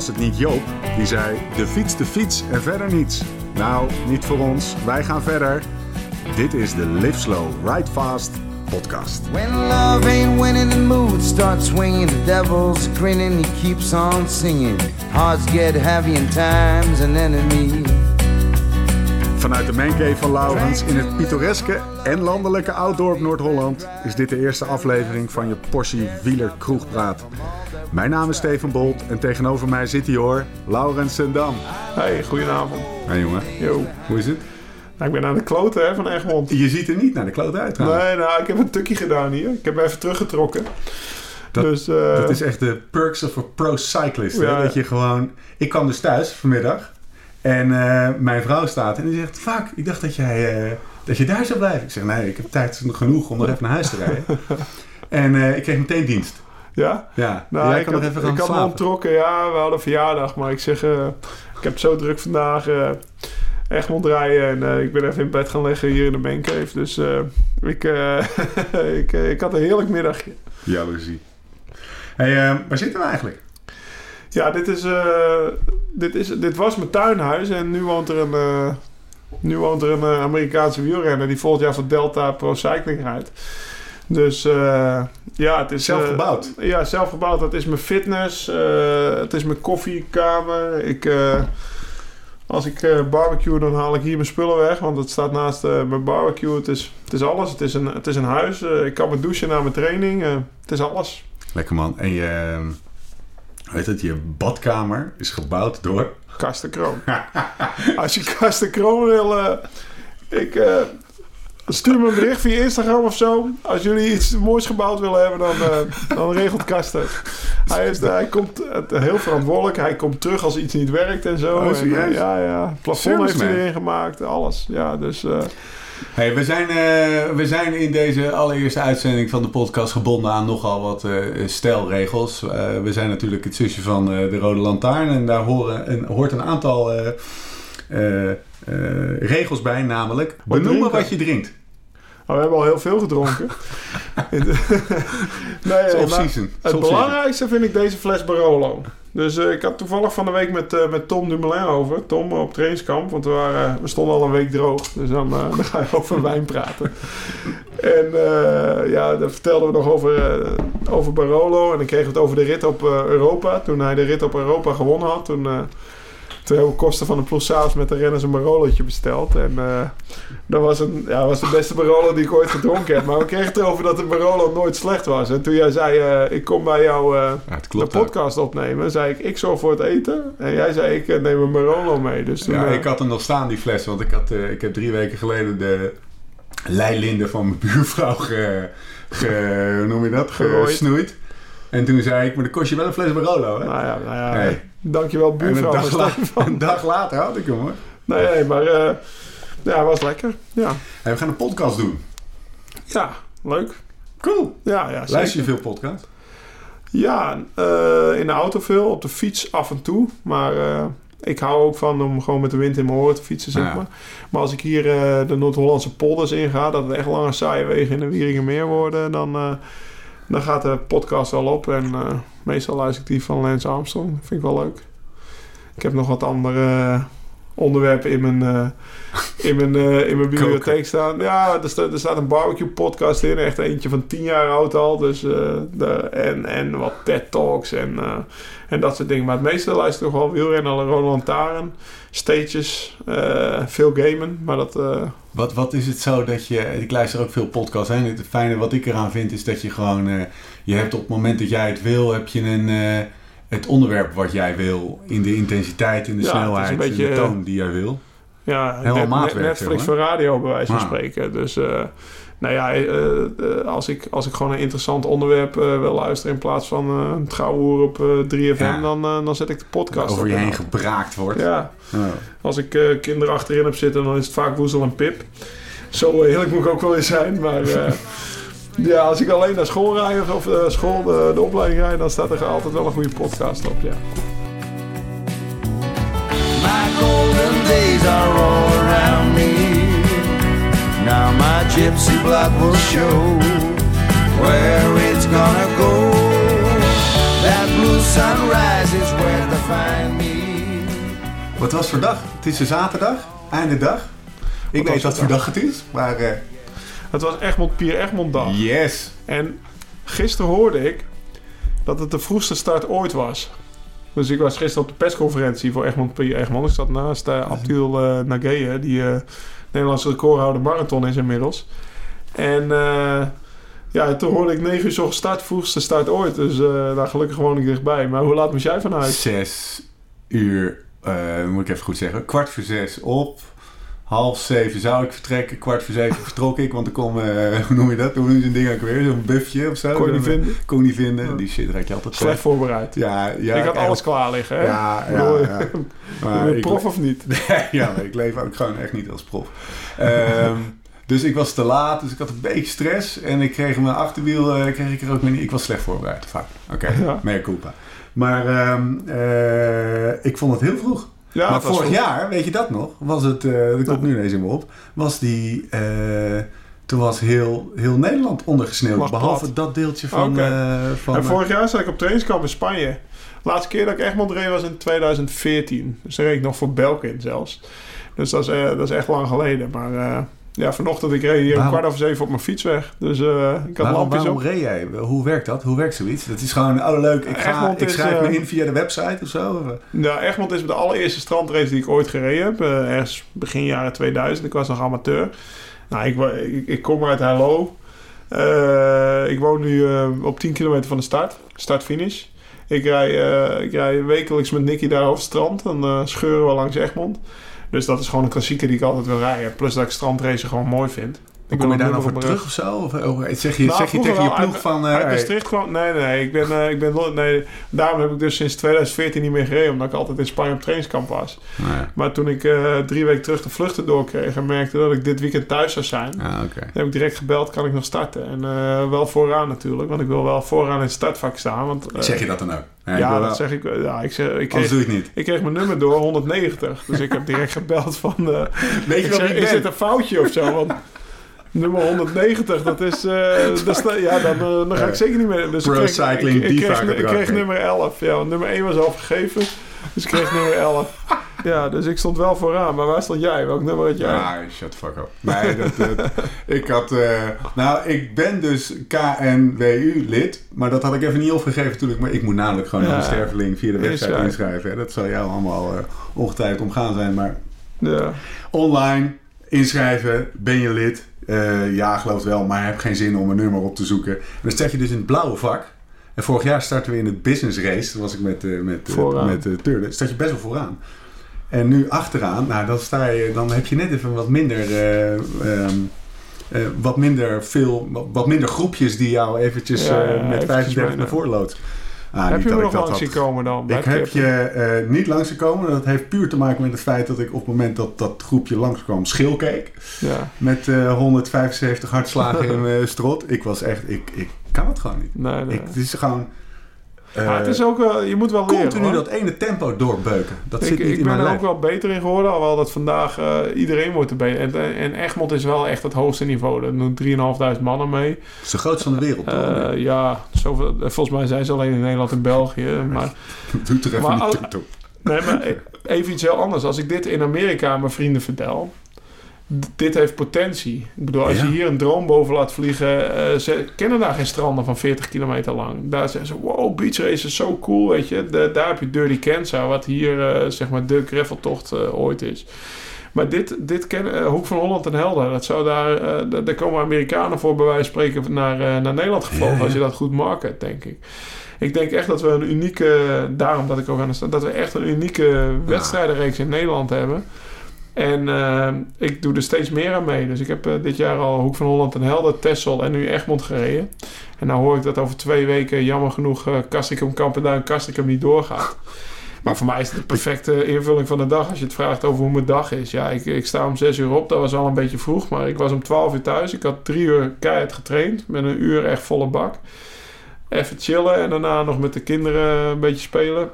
was het niet Joop die zei: de fiets, de fiets en verder niets. Nou, niet voor ons, wij gaan verder. Dit is de Live Slow, Ride Fast podcast. When love ain't winning, the mood starts swinging. The devil's grinning, he keeps on singing. Hearts get heavy and time's an enemy. Vanuit de mancave van Laurens in het pittoreske en landelijke outdoor Noord-Holland is dit de eerste aflevering van je portie wieler kroegpraat. Mijn naam is Steven Bolt en tegenover mij zit hij hoor, Laurens Sendam. Hey, goedenavond. Hey jongen, Yo. hoe is het? Nou, ik ben aan de kloten hè, van Egmond. Je ziet er niet naar de klote uit trouwens. Nee, nou, ik heb een tukje gedaan hier. Ik heb even teruggetrokken. Dat- dus, eh, Dat is echt de perks of a pro cyclist. hè? Dat je gewoon... Ik kwam dus thuis vanmiddag. En eh, mijn vrouw staat en die zegt... Fuck, ik dacht dat jij, eh, dat je daar zou blijven. Ik zeg, nee, ik heb tijd genoeg om nog even naar huis te rijden. en eh, ik kreeg meteen dienst. ja? Ja, Nou, jij ik kan had, nog even gaan ik had me slapen. onttrokken. Ja, we hadden verjaardag. Maar ik zeg, ik heb het zo druk vandaag. eh Egmond rijden. En ik ben even in bed gaan liggen hier in de mancave. Dus ik, ik, ik had een heerlijk middagje. Jaloezie. Hey, waar zitten we eigenlijk? Ja, dit, is, eh, dit, is, dit was mijn tuinhuis en nu woont er een, eh, nu woont er een eh, Amerikaanse wielrenner die volgend jaar voor Delta Pro Cycling rijdt. Dus eh, ja, het is... Zelf eh, gebouwd. ja, zelf gebouwd. Dat is mijn fitness, eh, het is mijn koffiekamer. Ik, eh, als ik eh, barbecue, dan haal ik hier mijn spullen weg, want het staat naast eh, mijn barbecue. Het is, het is alles. Het is een, het is een huis. Ik kan me douchen na mijn training. Eh, het is alles. Lekker man. En je... Weet het, je badkamer is gebouwd door... Karsten Kroon. Als je Karsten Kroon wil... eh, ik eh, stuur me een bericht via Instagram of zo. Als jullie iets moois gebouwd willen hebben, dan, eh, dan regelt Karsten. Hij, is, hij komt heel verantwoordelijk. Hij komt terug als iets niet werkt en zo. Oh, En, ja, ja. Het plafond heeft hij erin gemaakt. Alles. Ja, dus... Hey, we, zijn, eh, we zijn in deze allereerste uitzending van de podcast gebonden aan nogal wat eh stijlregels. Eh, we zijn natuurlijk het zusje van de Rode Lantaarn en daar horen een, hoort een aantal regels bij, namelijk benoemen drinken. wat je drinkt. maar we hebben al heel veel gedronken. nee, off-season. Het belangrijkste vind ik deze fles Barolo. Dus eh, ik had toevallig van de week met, eh, met Tom Dumoulin over. Tom op trainingskamp. Want we, waren, we stonden al een week droog. Dus dan, eh, dan ga je over wijn praten. En eh, ja, daar vertelden we nog over, eh, over Barolo. En dan kregen we het over de rit op eh, Europa. Toen hij de rit op Europa gewonnen had. Toen, eh hebben we kosten van de ploeg s'avonds met de renners een Barolootje besteld. En eh, dat was, een, ja, was de beste Barolo die ik ooit gedronken heb. Maar we kregen het erover dat de Barolo nooit slecht was. En toen jij zei, eh, ik kom bij jou... eh, Ja, de ook. podcast opnemen. Zei ik, ik zorg voor het eten. En jij zei, ik eh, neem een Barolo mee. Dus toen, Ja, eh, ik had hem nog staan, die fles. Want ik, had, eh, ik heb drie weken geleden de leilinde van mijn buurvrouw ge, ge- hoe noem je dat? Gesnoeid. En toen zei ik, maar dan kost je wel een fles Barolo, hè? nou ja, nou ja. Dankjewel En buurvrouw. een dag, la- een dag later had ik hem, hoor. Nee, maar uh, ja, was lekker. Ja, Hey, we gaan een podcast doen. ja leuk. Cool. Ja, ja, Luister je veel podcasts? Ja, eh, in de auto veel, op de fiets af en toe. Maar eh, ik hou ook van om gewoon met de wind in mijn oren te fietsen, zeg Ja. maar. Maar als ik hier de Noord-Hollandse polders inga, dat het echt lange saaie wegen in de Wieringenmeer worden, dan, dan gaat de podcast wel op. En eh, meestal luister ik die van Lance Armstrong. Dat vind ik wel leuk. Ik heb nog wat andere eh, onderwerpen in mijn, eh, in mijn, eh, in mijn bibliotheek staan. Ja, er staat, er staat een barbecue podcast in. Echt eentje van 10 jaar oud al. Dus, eh, de, en, en wat TED Talks en, en dat soort dingen. Maar het meeste luister ik wel wielrennen, Roland Lantaarn, stages, veel gamen. Maar dat... Wat, wat is het zo dat je... Ik luister ook veel podcasts. Hè? Het fijne wat ik eraan vind is dat je gewoon... je hebt op het moment dat jij het wil, heb je een... het onderwerp wat jij wil. In de intensiteit, in de Ja, snelheid, een beetje, in de eh, toon die jij wil. Ja, Helemaal maatwerk, Netflix voor radio, bij wijze van Ah. spreken. Dus, eh, nou ja, eh, als, ik, als ik gewoon een interessant onderwerp wil luisteren... in plaats van eh het gouden hoer op eh, 3FM... Ja. Dan, dan zet ik de podcast over je En heen gebraakt wordt. Ja, Oh. als ik kinderen achterin heb zitten... dan is het vaak Woezel en Pip. Zo eerlijk moet ik ook wel eens zijn, maar... eh, ja, als ik alleen naar school rijd of, of eh, school de, de opleiding rijd... dan staat er altijd wel een goede podcast op, ja. My golden days are all around me. Now my gypsy blood will show where it's gonna go. That blue sunrise is where the find me. Wat was voor dag? Het is een zaterdag, einde dag. Ik weet wat voor voor dag het is, maar eh, Het was Egmond Pier Egmond dag. yes. En gisteren hoorde ik dat het de vroegste start ooit was. Dus ik was gisteren op de persconferentie voor Egmond Pier Egmond. Ik zat naast uh, Abdul uh, Nageye, die uh, Nederlandse recordhouder marathon is inmiddels. En eh, ja, toen hoorde ik 9 uur zo start, vroegste start ooit. Dus daar gelukkig woon ik dichtbij. Maar hoe laat moest jij van huis? Zes uur, eh, moet ik even goed zeggen, kwart voor zes op. Half zeven zou ik vertrekken, kwart voor zeven vertrok ik, want er kwam, eh, hoe noem je dat? Hoe noem je zo'n ding ook weer? Zo'n buffje of zo? Kon je niet eh, vinden? Kon niet vinden. Ja. Die shit raak je altijd Slecht voorbereid. Ja, ja. ik had echt. alles klaar liggen, hè? Ja, ja, ja. Maar ik, prof of niet? ja, maar ik leef ook gewoon echt niet als prof. Ehm, dus ik was te laat, dus ik had een beetje stress. En ik kreeg mijn achterwiel, eh, kreeg ik er ook mee niet. Ik was slecht voorbereid, vaak. Oké, Ja. mea culpa. Maar ehm, eh, ik vond het heel vroeg. Ja, maar vorig jaar, weet je dat nog? Was het, eh dat komt nu ineens in me op. Was die, eh, toen was heel, heel Nederland ondergesneeuwd. Behalve plat. dat deeltje van... Eh, van En vorig jaar zat ik op trainingskamp in Spanje. Laatste keer dat ik Egmond reed was in 2014. Dus dan reed ik nog voor Belkin zelfs. Dus dat is, dat is echt lang geleden. Maar ja, vanochtend ik reed hier om kwart over zeven op mijn fiets weg. Dus eh, ik had waarom, lampjes waarom op. reed jij? Hoe werkt dat? Hoe werkt zoiets? Dat is gewoon, oh leuk, ik, ga, Egmond ik is, schrijf eh, me in via de website of zo? Of, eh? Ja, Egmond is de allereerste strandrace die ik ooit gereden heb. Eh, ergens begin jaren 2000. Ik was nog amateur. Nou, ik, ik, ik kom uit Hello. Eh, ik woon nu eh, op 10 kilometer van de start. Start-finish. Ik rij, eh, ik rij wekelijks met Nicky daar over het strand. Dan eh, scheuren we langs Egmond. Dus dat is gewoon een klassieker die ik altijd wil rijden. Plus dat ik strandracen gewoon mooi vind. Kom wil je daar nou voor terug of zo? Of, oh, zeg je, Nou, zeg je tegen je ploeg Uit- van... eh, Uit hey, Maastricht. Nee, nee, nee. Ik ben, eh, ik ben... Nee, daarom heb ik dus sinds 2014 niet meer gereden. Omdat ik altijd in Spanje op trainingskamp was. nee. Maar toen ik eh, drie weken terug de vluchten doorkreeg... en merkte dat ik dit weekend thuis zou zijn... Ah, oké. heb ik direct gebeld, kan ik nog starten? En eh, wel vooraan natuurlijk. Want ik wil wel vooraan in het startvak staan. Want, eh, Zeg je dat dan ook? Ja, ik dat wel- zeg ik. Ja, ik, zeg, ik, kreeg, doe het niet. ik kreeg mijn nummer door, 190. Dus ik heb direct gebeld van... eh, Weet je ik zeg, ik is dit een foutje of zo? Want nummer 190, dat is... eh, dat sta- ja, dan, eh, dan ga ik zeker niet meer. Dus Pro ik kreeg, Cycling ik, ik, Diva kreeg, ik kreeg nummer 11. Ja, want nummer 1 was al vergeven. Dus ik kreeg nummer 11. Ja, dus ik stond wel vooraan. Maar waar stond jij? Welk nummer had jij? Ah, shut the fuck up. Nee, dat, dat- ik had... eh, nou, ik ben dus KNWU-lid. Maar dat had ik even niet opgegeven toen ik... Maar ik moet namelijk gewoon Ja. een sterveling via de website Inschrijven. Hè. Dat zal jou allemaal ongetwijfeld omgaan zijn. Maar Ja. online inschrijven, ben je lid? Eh, ja, geloof het wel, maar heb geen zin om een nummer op te zoeken. En dan sta je dus in het blauwe vak. En vorig jaar startten we in het business race. Toen was ik met, eh met, eh, met eh, turnen. Sta je best wel vooraan. En nu achteraan, nou, dan, sta je, dan heb je net even wat minder, eh, ehm, eh, wat minder veel, wat, minder groepjes die jou eventjes Ja, ja, met eventjes 35 naar voren loodt. Ah, heb je me nog langs had- zien komen dan? ik heb je eh, niet langs gekomen. Dat heeft puur te maken met het feit dat ik op het moment dat dat groepje langskwam schil keek. Ja. Met eh 175 hartslagen in mijn strot. Ik was echt, ik, ik kan het gewoon niet. Nee, nee. Ik, het is gewoon eh, Maar het is ook wel, je moet wel leren. continu hoor. dat ene tempo doorbeuken. Dat ik, zit niet ik in ben mijn er ook wel beter in geworden. Alhoewel dat vandaag eh, iedereen wordt er beter. En, en Egmond is wel echt het hoogste niveau. Er doen 3.500 mannen mee. Het is de grootste van de wereld. Eh, ja, zoveel, volgens mij zijn ze alleen in Nederland en België. Maar, Doe er even maar niet toe. nee, maar e- even iets heel anders. Als ik dit in Amerika aan mijn vrienden vertel... Dit heeft potentie. Ik bedoel, als Ja. je hier een droom boven laat vliegen... eh, ze kennen daar geen stranden van 40 kilometer lang. Daar zeggen ze, wow, beach race is zo cool, weet je. De- daar heb je Dirty Kansas, wat hier, eh, zeg maar, de graveltocht eh, ooit is. Maar dit, dit kennen, Hoek van Holland en Helder, dat zou daar, daar komen Amerikanen voor bij wijze van spreken naar, naar Nederland gevlogen, Ja, als je dat goed market, denk ik. Ik denk echt dat we een unieke, daarom dat ik ook aan de dat we echt een unieke wedstrijdenreeks in Nederland hebben. En eh, ik doe er steeds meer aan mee. Dus ik heb eh, dit jaar al Hoek van Holland en Helder, Texel en nu Egmond gereden. En nou hoor ik dat over twee weken jammer genoeg uh, Castricum Kampenduin Castricum niet doorgaat. Maar voor mij is het de perfecte invulling van de dag. Als je het vraagt over hoe mijn dag is. Ja, ik, ik sta om 6 uur op. Dat was al een beetje vroeg. Maar ik was om 12 uur thuis. Ik had drie uur keihard getraind. Met een uur echt volle bak. Even chillen. En daarna nog met de kinderen een beetje spelen.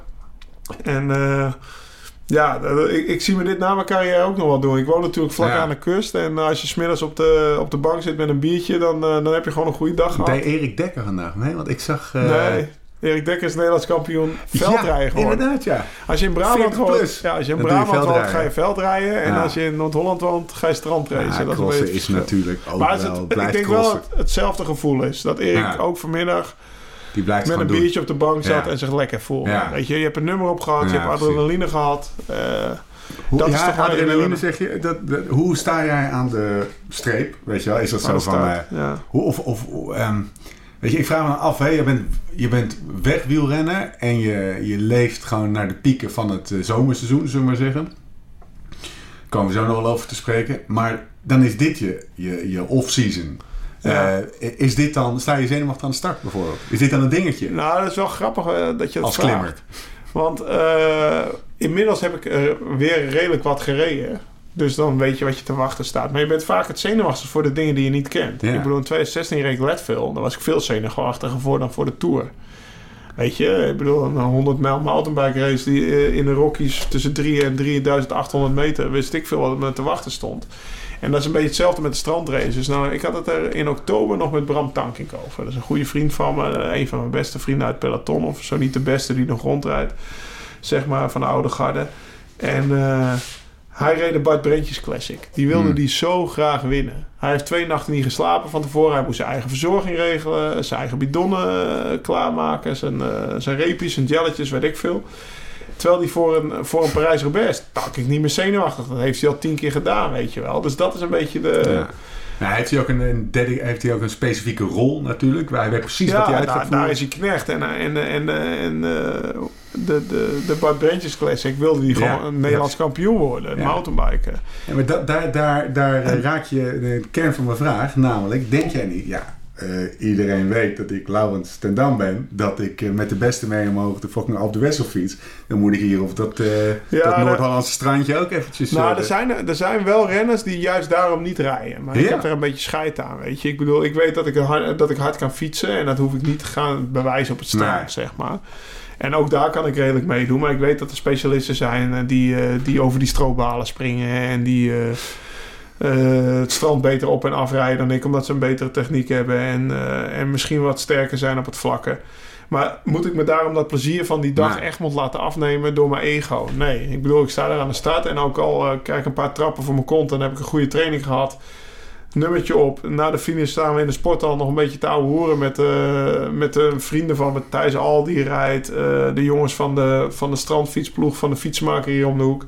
En ja, ik, ik, zie me dit na mijn carrière ook nog wel doen. Ik woon natuurlijk vlak ja. aan de kust. En als je smiddags op de, op de bank zit met een biertje... dan, uh, dan heb je gewoon een goede dag gehad. Deed Erik Dekker vandaag mee? Want ik zag... Uh, nee. Erik Dekker is Nederlands kampioen veldrijden ja, geworden. inderdaad, ja. Als je in Brabant 40 woont, ja, als je in Dan doe je Brabant woont, ga je veldrijden. En als je in Noord-Holland woont, ga je strandracen. Ja, dat is natuurlijk ook Maar wel, het- ik denk wel het, hetzelfde gevoel is. Dat Erik ook vanmiddag Die blijft met een doen. biertje op de bank zat Ja. en zich lekker voelde. Ja. Weet je, je hebt een nummer opgehad, je hebt adrenaline gehad. Eh, Hoe, Dat is toch adrenaline zeg je. Dat, dat- hoe sta jij aan de streep? Weet je wel, is dat zo van... ja. hoe, of, of, ehm, weet je, ik vraag me af, hè, je, bent, je bent wegwielrenner en je, je leeft gewoon naar de pieken van het eh, zomerseizoen, zullen we maar zeggen. Daar komen we zo nog wel over te spreken. Maar dan is dit je, je, je off-season. Ja. Eh, is dit dan, sta je zenuwachtig aan de start bijvoorbeeld? Is dit dan een dingetje? Nou, dat is wel grappig eh, dat je dat als vraagt. klimmer. Want eh, inmiddels heb ik er weer redelijk wat gereden. Dus dan weet je wat je te wachten staat. Maar je bent vaak het zenuwachtigste voor de dingen die je niet kent. Ja. Ik bedoel, in 2016 reed ik Leadville. Daar was ik veel zenuwachtiger voor dan voor de Tour. Weet je, ik bedoel, een 100 mijl mountainbike race die in de Rockies tussen 3 en 3800 meter, wist ik veel wat me te wachten stond. En dat is een beetje hetzelfde met de strandraces. Nou, ik had het er in oktober nog met Bram Tankink over. Dat is een goede vriend van me. eh, Een van mijn beste vrienden uit peloton. Of zo niet de beste die nog rondrijdt. Zeg maar, van de oude garde. En eh, hij reed de Bart Brentjes Classic. Die wilde Hmm. die zo graag winnen. Hij heeft twee nachten niet geslapen van tevoren. Hij moest zijn eigen verzorging regelen. Zijn eigen bidonnen eh, klaarmaken. Zijn, eh, zijn reepjes, zijn jelletjes, weet ik veel. Terwijl hij voor een, voor een Parijs-Roubaix tak ik niet meer zenuwachtig. Dat heeft hij al tien keer gedaan, weet je wel. Dus dat is een beetje de... Ja. Nou, heeft, hij ook een, heeft hij ook een specifieke rol natuurlijk? Waar hij weet precies wat hij uit daar, gaat voeren. daar is hij knecht. En, en, en, en eh, de, de, de Bart Brentjes Classic wilde hij gewoon Ja, een Nederlands kampioen worden. Mountainbiken. Ja, maar da- daar, daar, daar eh, raak je de kern van mijn vraag. Namelijk, denk jij niet... Ja, eh, iedereen weet dat ik Laurens ten Dam ben. Dat ik eh, met de beste mee omhoog de fucking op de Wessel fiets. Dan moet ik hier op dat, eh, dat dat- Noord-Hollandse strandje ook eventjes... Nou, er zijn, er zijn wel renners die juist daarom niet rijden. Maar ik Ja. heb er een beetje scheid aan, weet je. Ik bedoel, ik weet dat ik, hard, dat ik hard kan fietsen. En dat hoef ik niet te gaan bewijzen op het strand, Nee. zeg maar. En ook daar kan ik redelijk meedoen. Maar ik weet dat er specialisten zijn die, die over die strookbalen springen. En die eh, het strand beter op en afrijden dan ik. Omdat ze een betere techniek hebben. En, eh, en misschien wat sterker zijn op het vlakke. Maar moet ik me daarom dat plezier van die dag Nee. echt moet laten afnemen door mijn ego? Nee. Ik bedoel, ik sta daar aan de start. En ook al eh, krijg ik een paar trappen voor mijn kont. En heb ik een goede training gehad. Nummertje op. Na de finish staan we in de sporthal nog een beetje te ouwe hoeren met, met de vrienden van me. Thijs Al die rijdt. de jongens van de, van de strandfietsploeg van de fietsmaker hier om de hoek.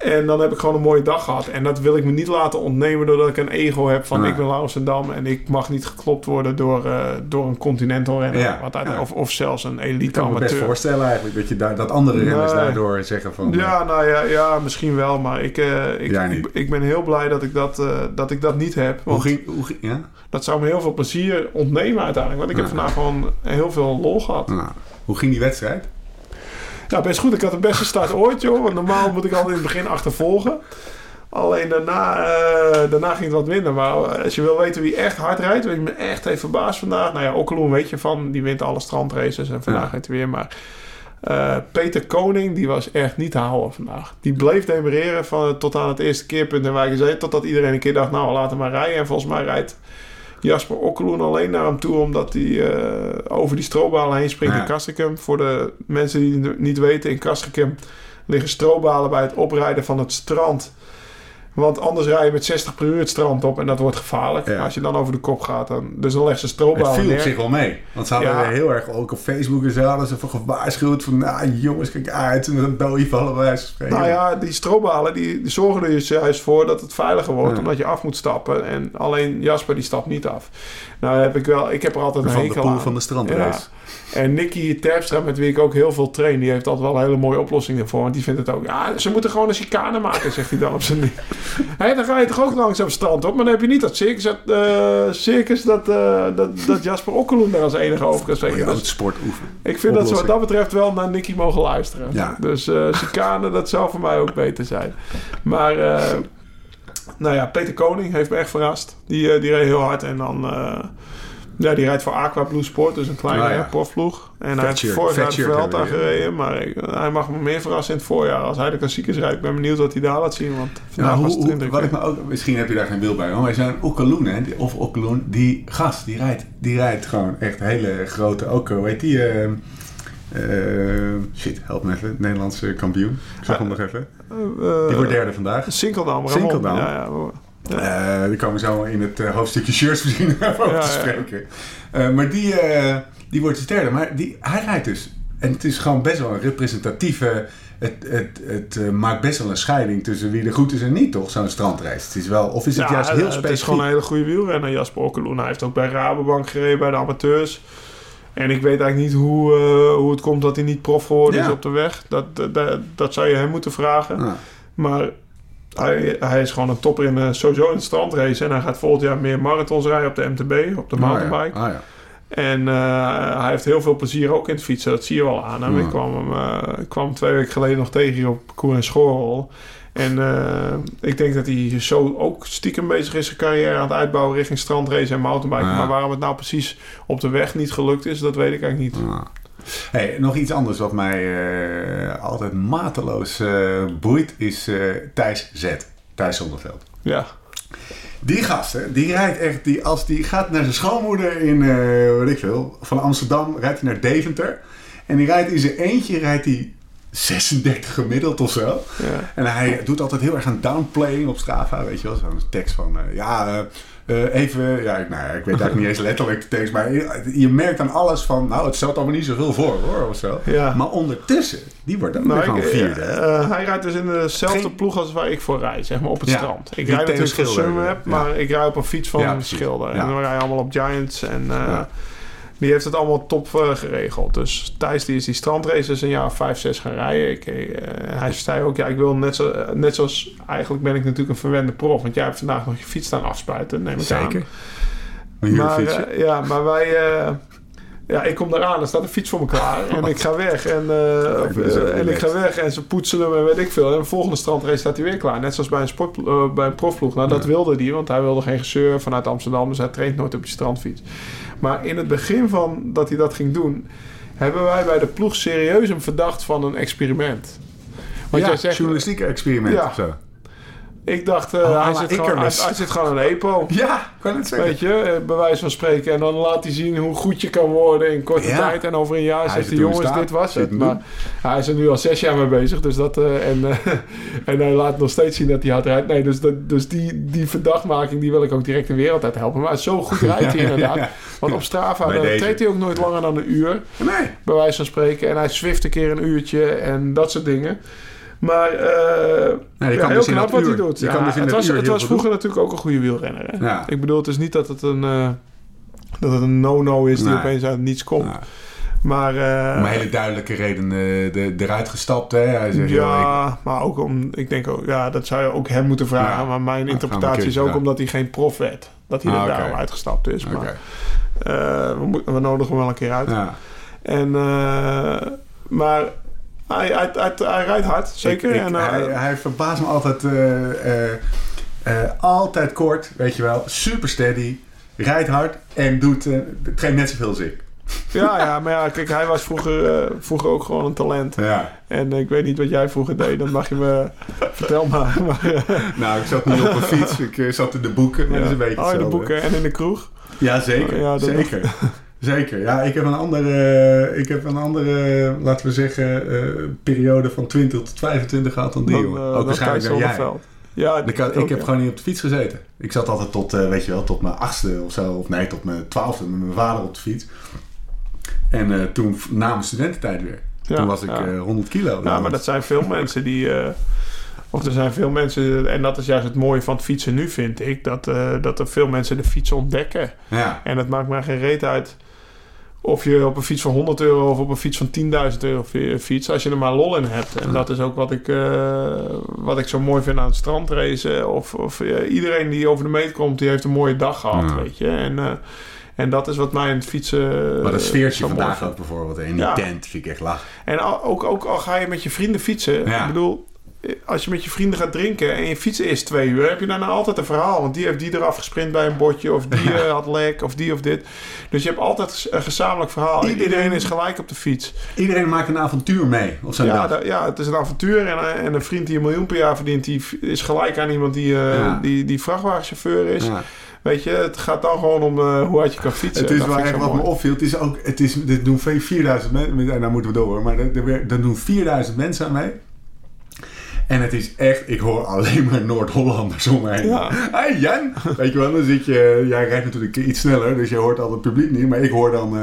En dan heb ik gewoon een mooie dag gehad. En dat wil ik me niet laten ontnemen doordat ik een ego heb van Nee. ik ben Laurens en ik mag niet geklopt worden door, eh, door een continental renner. Ja, Wat uit- ja. of, of zelfs een ik elite kan me best amateur. voorstellen eigenlijk dat, je daar, dat andere renners daardoor zeggen van... Ja, nou ja, ja, misschien wel. Maar ik, eh, ik, ik, ik ben heel blij dat ik dat, eh, dat, ik dat niet heb. hoe ging... Hoe ging ja? dat zou me heel veel plezier ontnemen uiteindelijk. Want ik heb vandaag gewoon heel veel lol gehad. Nou, hoe ging die wedstrijd? Ja, best goed. Ik had de beste start ooit, joh. Want normaal moet ik altijd in het begin achtervolgen. Alleen daarna, eh, daarna ging het wat minder. Maar als je wil weten wie echt hard rijdt, weet je me echt heeft verbaasd vandaag. Nou ja, Okkeloen weet je van, die wint alle strandraces en vandaag rijdt hij weer. Maar eh, Peter Koning, die was echt niet te houden vandaag. Die bleef demereren van, tot aan het eerste keerpunt in Wijk Zee. Totdat iedereen een keer dacht, nou laat hem maar rijden. En volgens mij rijdt Jasper Okkeloen alleen naar hem toe, omdat hij eh, over die strobalen heen springt Ja. in Castricum. Voor de mensen die het niet weten, in Castricum liggen strobalen bij het oprijden van het strand. Want anders rij je met 60 per uur het strand op en dat wordt gevaarlijk. Ja. Als je dan over de kop gaat, dan, dus dan leg ze strobalen Het viel op zich wel mee. Want ze hadden Ja. heel erg, ook op Facebook en zo, hadden ze voor gewaarschuwd van, nou jongens, kijk uit. En dan dood je vallen van spreken. Nou ja, die strobalen die, die zorgen er dus juist voor dat het veiliger wordt. Ja. Omdat je af moet stappen. En alleen Jasper die stapt niet af. Nou heb ik wel, ik heb er altijd een van de hekel pool aan. van de strandrace. En Nicky Terpstra, met wie ik ook heel veel train, die heeft altijd wel een hele mooie oplossing ervoor. Want die vindt het ook, ja, ze moeten gewoon een chicane maken, zegt hij dan op zijn. Hé, dan ga je toch ook langs op het strand op, maar dan heb je niet dat circus, dat, eh, circus dat, eh, dat, dat Jasper Okkeloen daar als enige over kan spreken. ook Dus sport oefenen. ik vind dat ze wat dat betreft wel naar Nicky mogen luisteren. Ja. Dus eh chicane, dat zou voor mij ook beter zijn. Maar, nou ja, Peter Koning heeft me echt verrast. Die, die reed heel hard en dan... Ja, die rijdt voor Aqua Blue Sport, dus een kleine ja. ja. profploeg. En hij heeft vorig jaar de Vuelta gereden. Maar ik- hij mag me meer verrassen in het voorjaar. Als hij de klassiekers rijdt, ik ben benieuwd wat hij daar laat zien. Want Ja, vandaag was het hoe- wat ik me ook, misschien heb je daar geen beeld bij, maar wij zijn Oekaloen, hè, of Oekaloen, die gast, die rijdt, die rijdt gewoon echt hele grote, ook, hoe heet die, eh, eh, shit, help me even, Nederlandse kampioen, ik zag hem nog even, Eh, die wordt derde vandaag. Sinkeldam. Sinkeldam. Ja, ja, Eh die komen zo in het eh, hoofdstukje shirts misschien over Ja, te ja. spreken. Eh, maar die, die wordt dus derde. Maar die, hij rijdt dus. En het is gewoon best wel een representatieve... Het, het, het maakt best wel een scheiding tussen wie er goed is en niet, toch? Zo'n strandrace. Het is wel... Of is het Ja, juist heel Het is specifiek? gewoon een hele goede wielrenner, Jasper Okkeloen. Hij heeft ook bij Rabobank gereden, bij de amateurs. En ik weet eigenlijk niet hoe, hoe het komt dat hij niet prof geworden is op de weg. Dat, dat, dat, dat zou je hem moeten vragen. Maar hij, hij is gewoon een topper in, sowieso in het strandrace. En hij gaat volgend jaar meer marathons rijden op de MTB, op de mountainbike. Ah, ja. Ah, ja. En eh, hij heeft heel veel plezier ook in het fietsen. Dat zie je wel aan hem. Ja. Ik, kwam hem, eh, ik kwam twee weken geleden nog tegen hier op Koer en Schorrel. En eh, ik denk dat hij zo ook stiekem bezig is zijn carrière aan het uitbouwen richting strandrace en mountainbiken. Ja. Maar waarom het nou precies op de weg niet gelukt is, dat weet ik eigenlijk niet. Hey, nog iets anders wat mij eh, altijd mateloos eh, boeit, is eh, Thijs Z. Thijs Zonneveld. Ja, Die gast, hè, die rijdt echt, die, als die gaat naar zijn schoonmoeder in, weet ik veel, van Amsterdam, rijdt hij naar Deventer. En die rijdt in zijn eentje, rijdt hij 36 gemiddeld of zo. ja. En hij doet altijd heel erg aan downplaying op Strava, weet je wel. Zo'n tekst van, ja, eh, eh, even, ja, ik- nou, ik weet eigenlijk niet eens letterlijk de tekst, maar je, je merkt aan alles van, nou, het stelt allemaal niet zoveel voor, hoor, of zo. Ja. Maar ondertussen, die wordt dan Nou, gewoon ik- vierde. eh, hij rijdt dus in dezelfde Geen- ploeg als waar ik voor rijd, zeg maar op het Ja, strand. Ik rijd natuurlijk voor Sunweb, maar ik rijd op een fiets van een schilder. En we rijden allemaal op Giants en eh. Die heeft het allemaal top eh, geregeld. Dus Thijs die is die strandraces een jaar of vijf, zes gaan rijden. Ik, eh, hij zei ook, ja, ik wil net, zo, net zoals, eigenlijk ben ik natuurlijk een verwende prof, want jij hebt vandaag nog je fiets staan afspuiten, neem ik aan. Zeker. Maar, eh, ja, maar wij... ja, ik kom eraan, er staat een fiets voor me klaar. En ik ga weg. En, eh, eh, en ik ga weg. En ze poetsen hem en weet ik veel. En de volgende strandrace staat hij weer klaar. Net zoals bij een, sport, eh, bij een profploeg. Nou, dat wilde hij. Want hij wilde geen gezeur vanuit Amsterdam. Dus hij traint nooit op die strandfiets. Maar in het begin van dat hij dat ging doen... hebben wij bij de ploeg serieus hem verdacht van een experiment. Want ja, jij zegt... journalistieke experiment Ja. of zo. Ik dacht, eh, Oh, à hij, zit gewoon, hij, Icarus. hij zit gewoon aan een EPO. Ja, kan het zeggen. Weet je, eh, bij wijze van spreken. En dan laat hij zien hoe goed je kan worden in korte Ja. tijd. En over een jaar Hij zegt hij, jongens, staat. dit was het. Maar hij is er nu al zes jaar mee bezig. Dus dat, eh, en, en hij laat nog steeds zien dat hij hard rijdt. Nee, dus, dat, dus die, die verdachtmaking, die wil ik ook direct de wereld uit helpen. Maar zo goed rijdt hij ja, inderdaad. ja. Want op Strava treedt hij ook nooit langer dan een uur. Nee. Bij wijze van spreken. En hij swift een keer een uurtje en dat soort dingen. Maar Nee, je ja, kan heel dus knap wat uur- hij doet. je Ja, kan dus het was, het was vroeger natuurlijk ook een goede wielrenner. Hè? Ja. Ik bedoel, het is niet dat het een, eh, dat het een no-no is die Nee. opeens uit niets komt. Maar, eh, Om een hele duidelijke reden de, eruit gestapt. Hè? Hij zegt, ja, maar ook om, ik denk ook, ja, dat zou je ook hem moeten vragen. Maar mijn interpretatie is ook omdat hij geen prof werd. Dat hij Ah, er oké. daarom uitgestapt is. ik-. Maar we, we nodigen hem wel een keer uit. Ja. En, maar hij, hij, hij, hij rijdt hard, zeker. Ik- ik- en, eh, hij, hij verbaast me altijd. eh, eh, altijd kort, weet je wel. Super steady. Rijdt hard en doet traint net zoveel als ik. ja, ja, maar ja, kijk, hij was vroeger, vroeger ook gewoon een talent. Ja. En ik weet niet wat jij vroeger deed, dat mag je me vertel maar. maar Nou, ik zat niet op een fiets. Ik zat in de boeken. Dat is een beetje oh, in de boeken en in de kroeg. Ja, zeker. Ja, zeker. Zeker. Ja, ik heb een andere, ik heb een andere laten we zeggen, eh, periode van 20 tot 25 gehad dan die. Dan, jongen. eh, Ook dan waarschijnlijk dan jij. Ja, Ik, had- ik ook, heb ja. gewoon niet op de fiets gezeten. Ik zat altijd tot, eh, weet je wel, tot mijn achtste of zo. Of nee, tot mijn twaalfde met mijn vader op de fiets. En toen, na mijn studententijd weer. Ja, toen was ik ja. eh, 100 kilo. Ja, maar dat zijn veel mensen die... of er zijn veel mensen... En dat is juist het mooie van het fietsen nu, vind ik. Dat, dat er veel mensen de fiets ontdekken. Ja. En het maakt mij geen reet uit... Of je op een fiets van 100 euro of op een fiets van 10.000 euro fi- fiets. Als je er maar lol in hebt. En dat is ook wat ik, eh, wat ik zo mooi vind aan het strandracen. Of, of eh, iedereen die over de meet komt, die heeft een mooie dag gehad, Ja. weet je. En, eh, en dat is wat mij in het fietsen Maar dat sfeertje vandaag ook bijvoorbeeld. In die Ja. tent vind ik echt lach. En ook, ook al ga je met je vrienden fietsen. Ja. Ik bedoel, als je met je vrienden gaat drinken en je fietsen is twee uur, heb je daarna altijd een verhaal. Want die heeft die eraf gesprint bij een bordje, of die eh, had lek, of die of dit. Dus je hebt altijd een gezamenlijk verhaal. Iedereen- Iedereen is gelijk op de fiets. Iedereen maakt een avontuur mee op zo'n Ja, dag. ja, het is een avontuur. En, eh, en een vriend die een miljoen per jaar verdient, die is gelijk aan iemand die, eh, Ja. die, die vrachtwagenchauffeur is. Ja. Weet je, het gaat dan gewoon om hoe hard je kan fietsen. Het is Dat ik echt wat me opviel. Het is ook, het is, dit doen 4000 mensen, en daar moeten we door hoor, maar er doen 4000 mensen aan mee. En het is echt, ik hoor alleen maar Noord-Hollanders om heen. Ja. Hey Jan! Weet je wel, dan zit je, jij rijdt natuurlijk iets sneller, dus je hoort al het publiek niet. Maar ik hoor dan eh,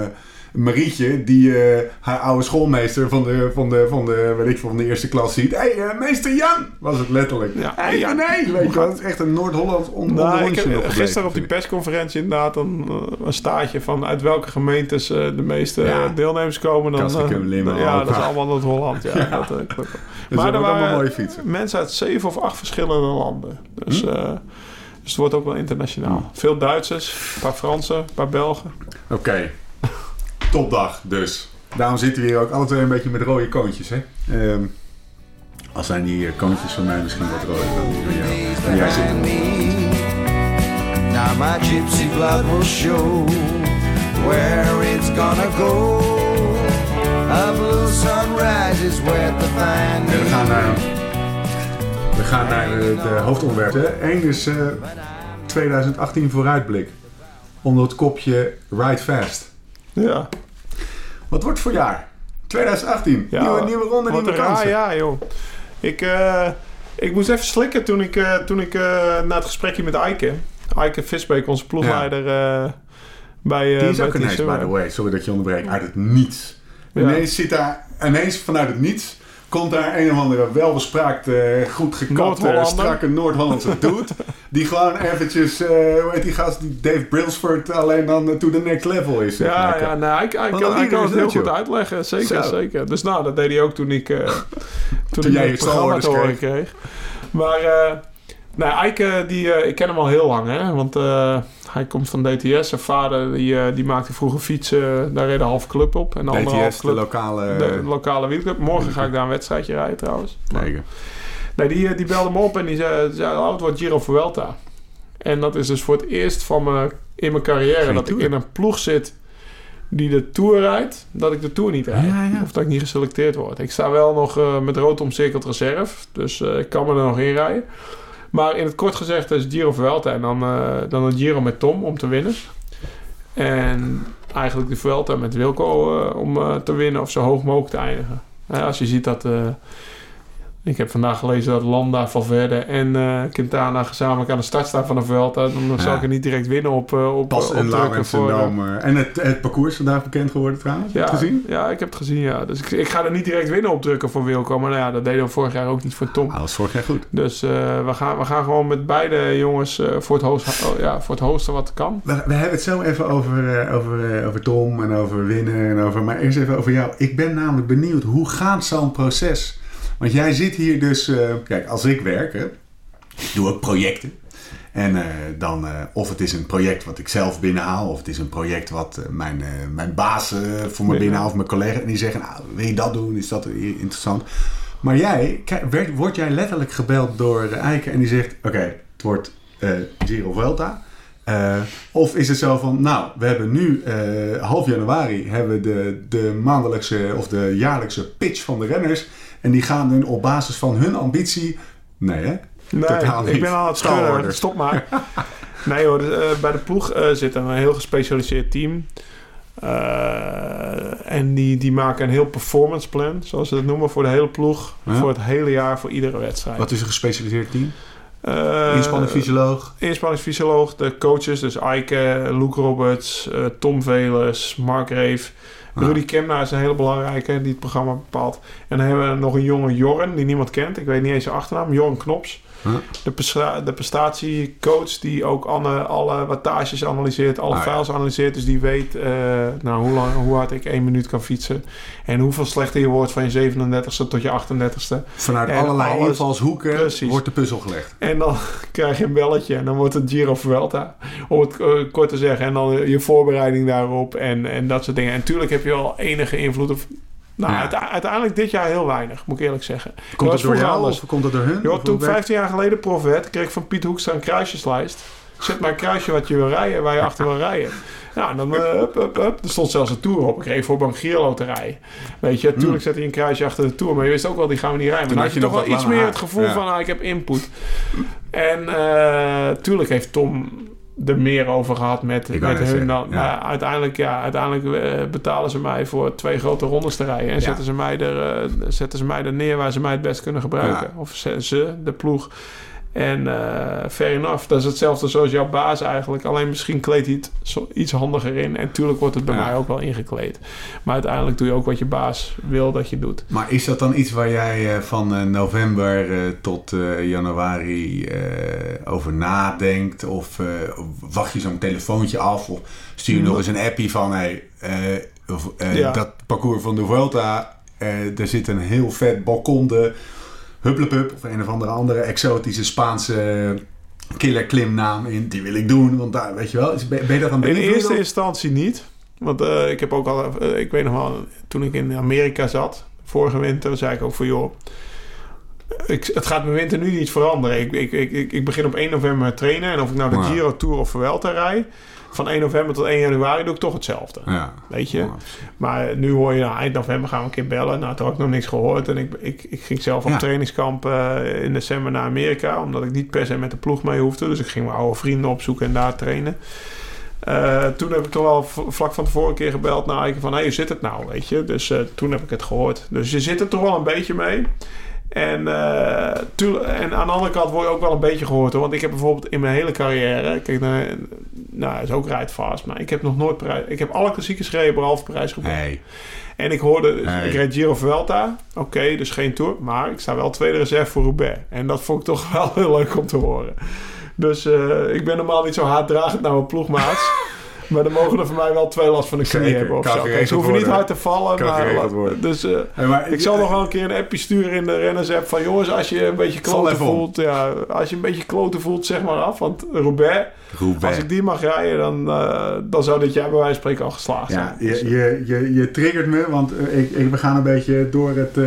Marietje, die eh, haar oude schoolmeester van de, van de, van de, weet ik, van de eerste klas ziet. Hé, hey, eh, meester Jan! Was het letterlijk. Ja. Hey, Ja. nee! Weet je wel, het is echt een Noord-Hollands on Nou, gisteren op die persconferentie inderdaad een, eh, een staartje van uit welke gemeentes de meeste Ja. deelnemers komen. Dan, Limmen, ja, dat is allemaal Noord-Holland. Ja, Dat, klopt. Dus maar er waren mooie fietsen. mensen uit zeven of acht verschillende landen. Dus, Hm? dus het wordt ook wel internationaal. Veel Duitsers, een paar Fransen, een paar Belgen. Oké. Topdag dus. Daarom zitten we hier ook alle twee een beetje met rode koontjes, hè? Ehm al zijn die eh, koontjes van mij misschien wat rooder dan die van jou. days En jij zit er. Now my gypsy blood will show where it's gonna go. A blue sunrise is where En we gaan naar, we gaan naar het eh, hoofdonderwerp. hè. Eén is eh, 2018 vooruitblik. Onder het kopje Ride Fast. Ja, Wat wordt voor jaar? 2018. Ja, nieuwe, nieuwe ronde, nieuwe kansen. jaar, joh. Ik, eh, ik moest even slikken toen ik, eh, toen ik eh, na het gesprekje met Eike... Eike Visbeek, onze ploegleider eh, bij... Die is bij ook ineens, by the way, sorry dat je onderbreekt, uit het niets. Ja. Ineens zit daar, ineens vanuit het niets, komt daar een of andere welbespraakt, eh, goed gekapte, Noord-Hollander. strakke Noord-Hollandse dude. die gewoon eventjes, eh hoe heet die gast, die Dave Brailsford alleen dan eh, to the next level is. zeg Ja, maar. ja nee, hij, hij, kan, hij kan het heel goed joh. uitleggen. Zeker, Zo. zeker. Dus nou, dat deed hij ook toen ik, eh, toen ik jij het programma te horen kreeg. Maar eh nou, Eike, die, eh, ik ken hem al heel lang, hè. Want eh, hij komt van DTS. Zijn vader, die, eh, die maakte vroeger fietsen. Daar reed een half club op. En de andere half DTS, de lokale... de lokale wielclub. Morgen ga ik daar een wedstrijdje rijden trouwens. Nee, die, die belde me op en die zei, zei oh, het wordt Giro Vuelta. En dat is dus voor het eerst van me, in mijn carrière Geen dat Tour. ik in een ploeg zit die de Tour rijdt, dat ik de Tour niet rijd. Ja, ja. Of dat ik niet geselecteerd word. Ik sta wel nog met rood omcirkeld reserve, dus ik kan me er nog in rijden. Maar in het kort gezegd is Giro Vuelta en dan, eh, dan een Giro met Tom om te winnen. En eigenlijk de Vuelta met Wilco eh, om eh, te winnen of zo hoog mogelijk te eindigen. Als je ziet dat... ik heb vandaag gelezen dat Landa, Valverde en eh, Quintana gezamenlijk aan de start staan van de Vuelta. Dan Ja. zal ik er niet direct winnen op, eh, op, Pas op en voor... eh, en het, het parcours is vandaag bekend geworden trouwens. Heb je ja, het gezien? ja, ik heb het gezien, ja. Dus ik, ik ga er niet direct winnen op drukken voor Wilco. Maar nou ja, dat deden we vorig jaar ook niet voor Tom. Ah, dat was vorig jaar goed. Dus we, gaan, we gaan gewoon met beide jongens voor, het hoogst, oh, ja, voor het hoogste wat kan. We, we hebben het zo even over, over, over Tom en over winnen. En over, maar eerst even over jou. Ik ben namelijk benieuwd, hoe gaat zo'n proces? Want jij zit hier dus... eh, kijk, als ik werk, hè, ik doe ook projecten. En eh, dan, eh, of het is een project wat ik zelf binnenhaal... of het is een project wat mijn, mijn baas voor me binnenhaalt... of mijn collega. En die zeggen, nou, wil je dat doen? Is dat interessant? Maar jij, werd, word jij letterlijk gebeld door eh, Eiken... en die zegt, oké, het wordt Giro Vuelta... Of is het zo van, nou, we hebben nu half januari hebben we de, de maandelijkse of de jaarlijkse pitch van de renners. En die gaan dan op basis van hun ambitie. Nee, hè? Nee, Totaal niet. ik ben aan het schudden. Stop maar. nee hoor, dus, eh, bij de ploeg eh, zit een heel gespecialiseerd team. Eh, en die, die maken een heel performance plan, zoals ze dat noemen, voor de hele ploeg. Ja. Voor het hele jaar, voor iedere wedstrijd. Wat is een gespecialiseerd team? Eh, Inspanningsfysioloog. inspanningsfysioloog, de coaches, dus Eike, Luke Roberts, Tom Velers, Mark Reef. Rudy Kemna is een hele belangrijke die het programma bepaalt. En dan hebben we nog een jonge Jorren, die niemand kent. Ik weet niet eens zijn achternaam. Jorren Knops. De, presta- de prestatiecoach die ook alle, alle wattages analyseert, alle Ah, files analyseert. Dus die weet eh, nou, hoe, lang, hoe hard ik één minuut kan fietsen. En hoeveel slechter je wordt van je 37ste tot je 38ste. Vanuit En allerlei alles- invalshoeken Precies. wordt de puzzel gelegd. En dan krijg je een belletje en dan wordt het Giro Vuelta. Om het eh, kort te zeggen. En dan je voorbereiding daarop en, en dat soort dingen. En natuurlijk heb je wel enige invloed. Of, Nou, Ja. uite- uiteindelijk dit jaar heel weinig, moet ik eerlijk zeggen. Komt het door jou of komt het door hun? Joh, toen ik hoe werkt- 15 jaar geleden prof werd, kreeg ik van Piet Hoekstra een kruisjeslijst. Zet maar een kruisje wat je wil rijden, waar je achter wil rijden. Nou, en dan uh, hup, hup, hup. Er stond zelfs een tour op. Ik reed voor een Gierloterij. Weet je, natuurlijk zette je een kruisje achter de tour. Maar je wist ook wel, die gaan we niet rijden. Maar dan had je toch wel iets meer het gevoel Ja. van, ah, ik heb input. En eh tuurlijk heeft Tom er meer over gehad met, Ik met hun zeggen, dan. ja. Maar uiteindelijk, ja, uiteindelijk eh, betalen ze mij voor twee grote rondes te rijden. En zetten, ze mij er, eh, zetten ze mij er neer waar ze mij het best kunnen gebruiken. Ja. Of ze, ze, de ploeg. En eh fair enough. Dat is hetzelfde zoals jouw baas eigenlijk. Alleen misschien kleedt hij het iets handiger in. En tuurlijk wordt het bij Ja. mij ook wel ingekleed. Maar uiteindelijk doe je ook wat je baas wil dat je doet. Maar is dat dan iets waar jij eh, van eh, november tot januari over nadenkt? Of wacht je zo'n telefoontje af? Of stuur je nog eens een appie van... Hey, Ja. dat parcours van de Vuelta, eh, er zit een heel vet balkon de Hupplepup of een of andere andere exotische Spaanse killer klimnaam in. Die wil ik doen, want daar, weet je wel. is- Ben ben je dat aan het In eerste instantie niet. Want eh, ik heb ook al, eh, ik weet nog wel, toen ik in Amerika zat, vorige winter, zei ik ook van joh, ik, het gaat mijn winter nu niet veranderen. Ik, ik, ik, ik, begin op 1 november met trainen en of ik nou de. Giro Tour of Vuelta rijd, van 1 november tot 1 januari doe ik toch hetzelfde. Ja. Weet je? Maar nu hoor je, nou, eind november gaan we een keer bellen. Nou, toen had ik nog niks gehoord. En ik, ik, ik ging zelf op trainingskamp eh, in december naar Amerika. Omdat ik niet per se met de ploeg mee hoefde. Dus ik ging mijn oude vrienden opzoeken en daar trainen. Eh, toen heb ik toch wel vlak van tevoren een keer gebeld naar Eiken van... Hé, hoe zit het nou, weet je? Dus eh, toen heb ik het gehoord. Dus je zit er toch wel een beetje mee. En, tuurlijk- en aan de andere kant word je ook wel een beetje gehoord hoor. Want ik heb bijvoorbeeld in mijn hele carrière... Kijk, nou, nou is ook rijdvast. Maar ik heb nog nooit... Parijs- Ik heb alle klassiekers gereden behalve Parijs Nee. en ik hoorde, Nee. ik reed Giro Vuelta. Oké, dus geen Tour. Maar ik sta wel tweede reserve voor Roubaix. En dat vond ik toch wel heel leuk om te horen. Dus eh, ik ben normaal niet zo haatdragend naar mijn ploegmaats. maar dan mogen er voor mij wel twee last van de knie hebben. Of kan zo. Kijk, geregeld ze hoeven niet hard te vallen. Maar, worden. Dus eh, Hey, maar ik zal nog wel een keer een appje sturen in de renners-app van... jongens, als je een beetje kloten voelt... Ja, als je een beetje kloten voelt, zeg maar af. Want Roubaix. als ik die mag rijden... dan, eh, dan zou dit jaar bij wijze van spreken al geslaagd Ja, zijn. Dus, je, je, je, je triggert me, want eh, ik, ik, we gaan een beetje door het, eh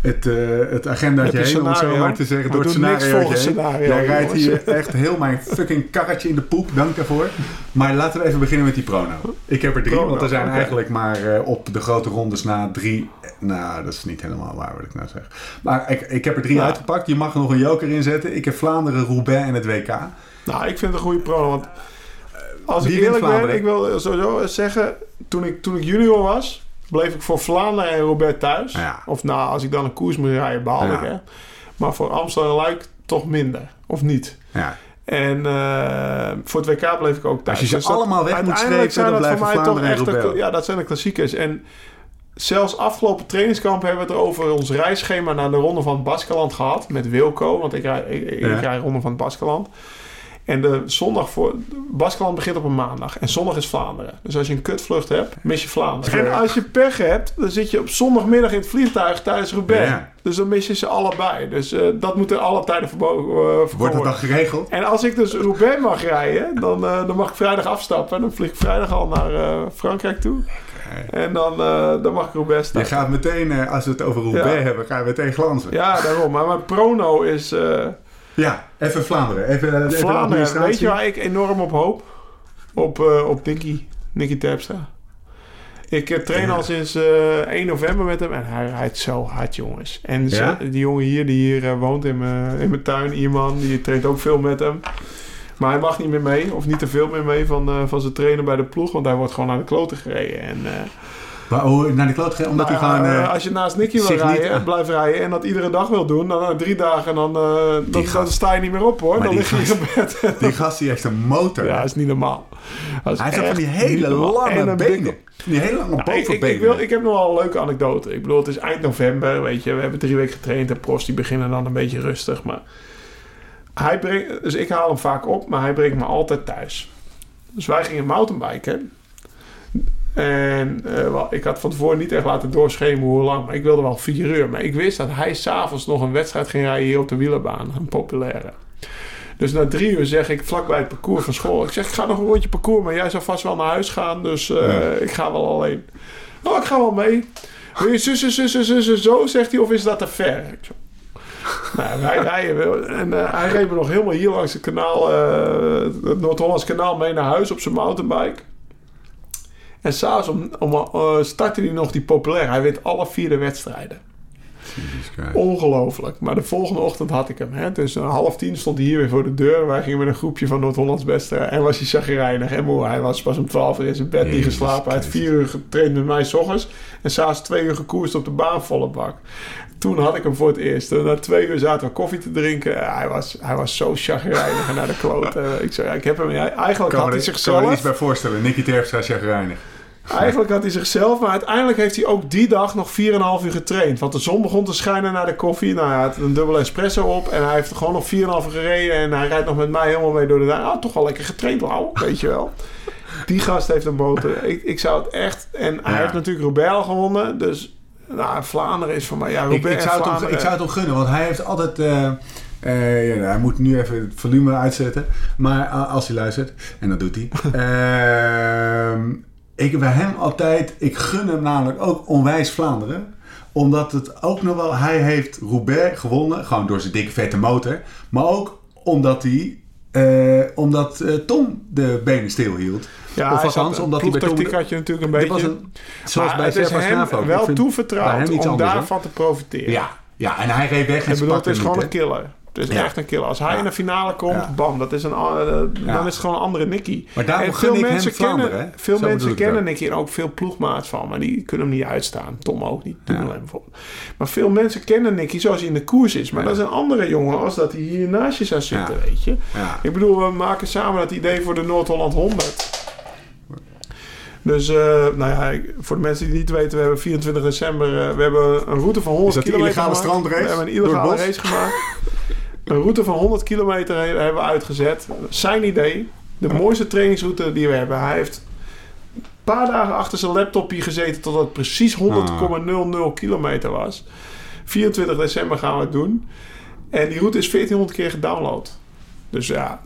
het, eh het agendaatje heen, om het zo scenario. maar te zeggen. We Door het doen niks scenario. scenario, Jij rijdt hier echt heel mijn fucking karretje in de poep, dank daarvoor. Maar laten we even beginnen met die prono. Ik heb er drie, Prono, want er zijn eigenlijk maar eh, op de grote rondes na drie... Nou, dat is niet helemaal waar wat ik nou zeg. Maar ik, ik heb er drie Ja. uitgepakt. Je mag er nog een joker inzetten. Ik heb Vlaanderen, Roubaix en het WK. Nou, ik vind het een goede prono. Want als ik eerlijk ben, ik wil sowieso zeggen... Toen ik, toen ik junior was, bleef ik voor Vlaanderen en Roubaix thuis. Ja. Of nou, als ik dan een koers moet rijden, behaal Ja. ik hè. Maar voor Amsterdam Luik toch minder. Of niet. Ja. En eh, voor het WK bleef ik ook thuis. Als je ze Dus dat- allemaal weg moet strepen, dan blijven voor mij toch Vlaanderen en Roubaix. ja, dat zijn de klassiekers. En zelfs afgelopen trainingskamp hebben we het over ons reisschema naar de Ronde van het Baskeland gehad. Met Wilco, want ik rij, ik, ik Ja. rij Ronde van het Baskeland. En de zondag voor... Baskeland begint op een maandag. En zondag is Vlaanderen. Dus als je een kutvlucht hebt, mis je Vlaanderen. En als je pech hebt, dan zit je op zondagmiddag in het vliegtuig tijdens Roubaix. Ja. Dus dan mis je ze allebei. Dus eh, dat moet er alle tijden verboden uh, Wordt het dan geregeld? en als ik dus Roubaix mag rijden, dan, eh, dan mag ik vrijdag afstappen. En dan vlieg ik vrijdag al naar eh, Frankrijk toe. En dan, eh, dan mag ik Roubaix Je starten. gaat meteen, eh, als we het over Roubaix Ja. hebben, ga je meteen glanzen. Ja, Ja, daarom. Maar mijn prono is eh, even Vlaanderen. Even, even de Vlaanderen. Weet je waar ik enorm op hoop? Op, eh, op Nicky. Nicky Terpstra. Ik eh, train Ja. al sinds eh 1 november met hem. En hij rijdt zo hard, jongens. En zo- Ja? die jongen hier, die hier eh, woont in mijn, in mijn tuin, Iman, die traint ook veel met hem. Maar hij mag niet meer mee, of niet te veel meer mee van, eh, van zijn trainer bij de ploeg. Want hij wordt gewoon naar de kloten gereden. En, eh, Maar hoe, naar de kloot gaan, omdat nou eh, eh, als je naast Nicky wil zich niet- rijden, blijft rijden en dat iedere dag wil doen, dan na drie dagen dan, eh, dan sta je niet meer op hoor. Maar Dan die lig je in gast- bed. die gast die heeft een motor. Ja, dat is niet normaal. Is hij heeft van die hele. En lange benen. die hele lange Nou, ik, ik, bovenbenen. ik, wil, ik heb nog wel een leuke anekdote. Ik bedoel, het is eind november, weet je. We hebben drie weken getraind en pros die beginnen dan een beetje rustig. Maar hij brengt, dus ik haal hem vaak op, maar hij brengt me altijd thuis. Dus wij gingen mountainbiken. En eh, ik had van tevoren niet echt laten doorschemen hoe lang. Maar ik wilde wel vier uur. Maar ik wist dat hij s'avonds nog een wedstrijd ging rijden hier op de wielerbaan. Een populaire. Dus na drie uur zeg ik vlakbij het parcours van school. Ik zeg, ik ga nog een rondje parcours. Maar jij zou vast wel naar huis gaan. Dus eh, Ja. ik ga wel alleen. Oh, ik ga wel mee. Wil je zus, zus, zus, zus, zo, zegt hij, of is dat te ver? Nou, wij rijden wel. En eh, hij reed me nog helemaal hier langs het kanaal, het Noord-Hollands kanaal mee naar huis op zijn mountainbike. En s'avonds om, om, eh, startte hij nog die populair. Hij wint alle vier de wedstrijden. Ongelooflijk. Maar de volgende ochtend had ik hem. Hè? Dus een half tien stond hij hier weer voor de deur. Wij gingen met een groepje van Noord-Hollands Beste. En was hij chagrijnig en moe. Hij was pas om twaalf uur in zijn bed niet Jezus geslapen. Hij had vier uur getraind met mij s ochtends. En s'avonds twee uur gekoerst op de baan volle bak. Toen had ik hem voor het eerst. En na twee uur zaten we koffie te drinken. Hij was, hij was zo chagrijnig en naar de kloot. Eh, Ik zei, ja, ik heb hem... Eigenlijk Kan had hij er, kan me er zichzelf... iets bij voorstellen. Nicky Terpstra chagrijnig. Eigenlijk had hij zichzelf, maar uiteindelijk heeft hij ook die dag nog 4,5 uur getraind. Want de zon begon te schijnen naar de koffie. Nou, hij had een dubbele espresso op en hij heeft gewoon nog 4,5 uur gereden. En hij rijdt nog met mij helemaal mee door de duin. Ah, toch wel lekker getraind, wauw, weet je wel. Die gast heeft een motor. Ik, ik zou het echt... En hij Ja. heeft natuurlijk al gewonnen, dus... Nou, Vlaanderen is voor mij... Ja, Ik, zou hem, ik zou het hem gunnen, want hij heeft altijd... eh, eh, ja, hij moet nu even het volume uitzetten. Maar eh, als hij luistert, en dat doet hij. ehm, ik bij hem altijd... Ik gun hem namelijk ook onwijs Vlaanderen. Omdat het ook nog wel... Hij heeft Roubaix gewonnen. Gewoon door zijn dikke vette motor. Maar ook omdat hij... omdat Tom de benen stil hield. Ja, of zat- omdat hij bij Tom... ploegtactiek had je natuurlijk een beetje... een, zoals bij het is Serpa ook. Wel toevertrouwd om anders, daarvan te profiteren. Ja, ja, en hij reed weg en bedoel, het is gewoon een killer. Het is Ja. echt een killer. Als hij Ja. in de finale komt, Ja. bam, dat is een, eh, dan is het gewoon een andere Nicky. Maar daarom veel ik mensen kennen, hè? veel Zo mensen kennen. Nicky en ook veel ploegmaats van, maar die kunnen hem niet uitstaan. Tom ook niet. Bijvoorbeeld. Maar veel mensen kennen Nicky zoals hij in de koers is. Maar dat is een andere jongen als dat hij hier naast je zou zitten, weet je. Ik bedoel, we maken samen het idee voor de Noord-Holland 100. Dus, eh, nou ja, voor de mensen die het niet weten, we hebben 24 december, eh, we hebben een route van 100 Is dat die kilometer illegale gemaakt. strandrace We hebben een illegale race gemaakt. Een route van 100 kilometer he- hebben we uitgezet. Zijn idee. De mooiste trainingsroute die we hebben. Hij heeft een paar dagen achter zijn laptop hier gezeten totdat het precies 100,00 kilometer was. 24 december gaan we het doen. En die route is 1400 keer gedownload. Dus ja,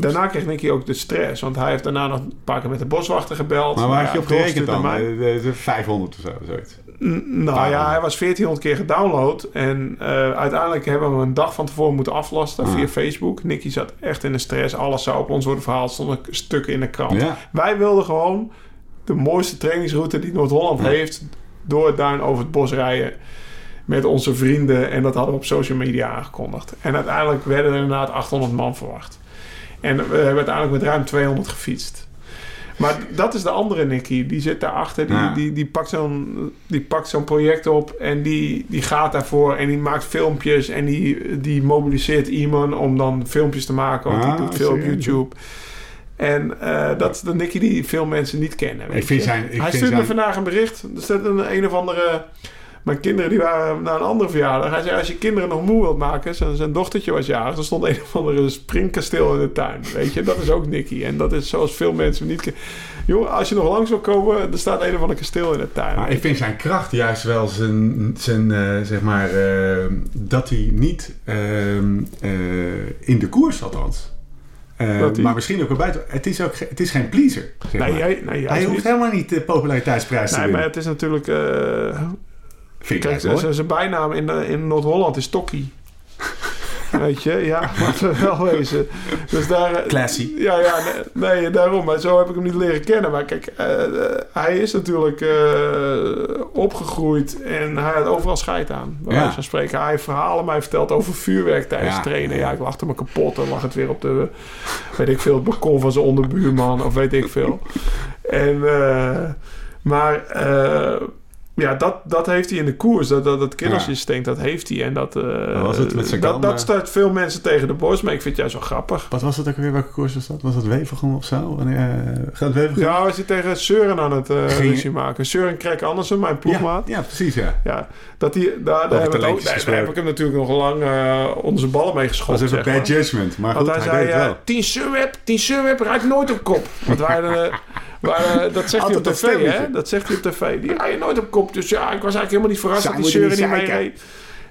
Daarna kreeg Nicky ook de stress. Want hij heeft daarna nog een paar keer met de boswachter gebeld. Maar waar had je op gerekend dan? mij. Eh, de- de 500 of zo, zoiets. N- Nou Paar ja, hij was 1400 keer gedownload. En eh, uiteindelijk hebben we hem een dag van tevoren moeten aflasten Ah. via Facebook. Nicky zat echt in de stress. Alles zou op ons worden verhaald. Stonden stukken in de krant. Ja. Wij wilden gewoon de mooiste trainingsroute die Noord-Holland Ja. heeft... door het duin over het bos rijden met onze vrienden. En dat hadden we op social media aangekondigd. En uiteindelijk werden er inderdaad 800 man verwacht. En we hebben uiteindelijk met ruim 200 gefietst. Maar dat is de andere Nicky. Die zit daarachter. Die, Ja. die, die pakt zo'n die pakt zo'n project op. En die, die gaat daarvoor. En die maakt filmpjes. En die, die mobiliseert iemand om dan filmpjes te maken. Want Ah, die doet veel op? YouTube. En eh, dat is de Nicky die veel mensen niet kennen. weet Ik vind je. zijn... Ik Hij vind stuurde me zijn vandaag een bericht. Er staat een, een of andere... Mijn kinderen die waren naar een andere verjaardag. Hij zei, als je kinderen nog moe wilt maken... Zijn, zijn dochtertje was jarig. Er stond een of andere springkasteel in de tuin. Weet je, dat is ook Nicky. En dat is zoals veel mensen niet kennen. Jongen, als je nog langs wil komen... Er staat een of ander kasteel in de tuin. maar ik vind zijn kracht juist wel zijn, zijn eh, zeg maar, eh, dat hij niet ehm, eh, in de koers althans. Hij- Maar misschien ook wel buiten. Het is, ook, het is geen pleaser. Zeg nee, maar. jij, nee, hij hoeft niet. helemaal niet de populariteitsprijs te Nee, maar winnen. het is natuurlijk... Vind ik Kijk, zijn bijnaam in, eh, in Noord-Holland is Tokkie. Weet je, ja, laten we wel wezen. Dus daar, eh, Classy. Ja, ja, nee, nee, daarom. Maar zo heb ik hem niet leren kennen. Maar kijk, eh, hij is natuurlijk opgegroeid en hij had overal scheid aan. Bij Ja. van spreken. Hij heeft verhalen mij verteld over vuurwerk tijdens Ja. trainen. Ja, ik lachte me kapot. Dan lag het weer op de, weet ik veel, het balkon van zijn onderbuurman of weet ik veel. En, eh, maar... ja, dat, dat heeft hij in de koers. Dat, dat, dat killersinstinct, dat heeft hij. En dat, Wat was het met zijn dat, dat start veel mensen tegen de borst. Maar ik vind het juist wel grappig. Wat was het ook weer? Welke koers was dat? Was dat Wevergem of zo? Wanneer, eh, gaat? Ja, we zitten tegen Søren aan het Ging- ruzie maken. Søren Krek Andersen, mijn ploegmaat. ja, ja, precies ja. Ja, dat die, daar, daar, heb ik, ook, daar, heb ik hem natuurlijk nog lang onder zijn ballen mee Dat geschoten. was even zeg bad judgment. Maar Want goed, hij hij, zei, deed het wel. 10 Sunweb, 10 Sunweb rijdt nooit op kop. Want wij, wij, eh, dat zegt hij op tv, hè? Dat zegt hij op tv. Die rijdt nooit op kop. Dus ja, ik was eigenlijk helemaal niet verrast dat die Søren niet mee reed.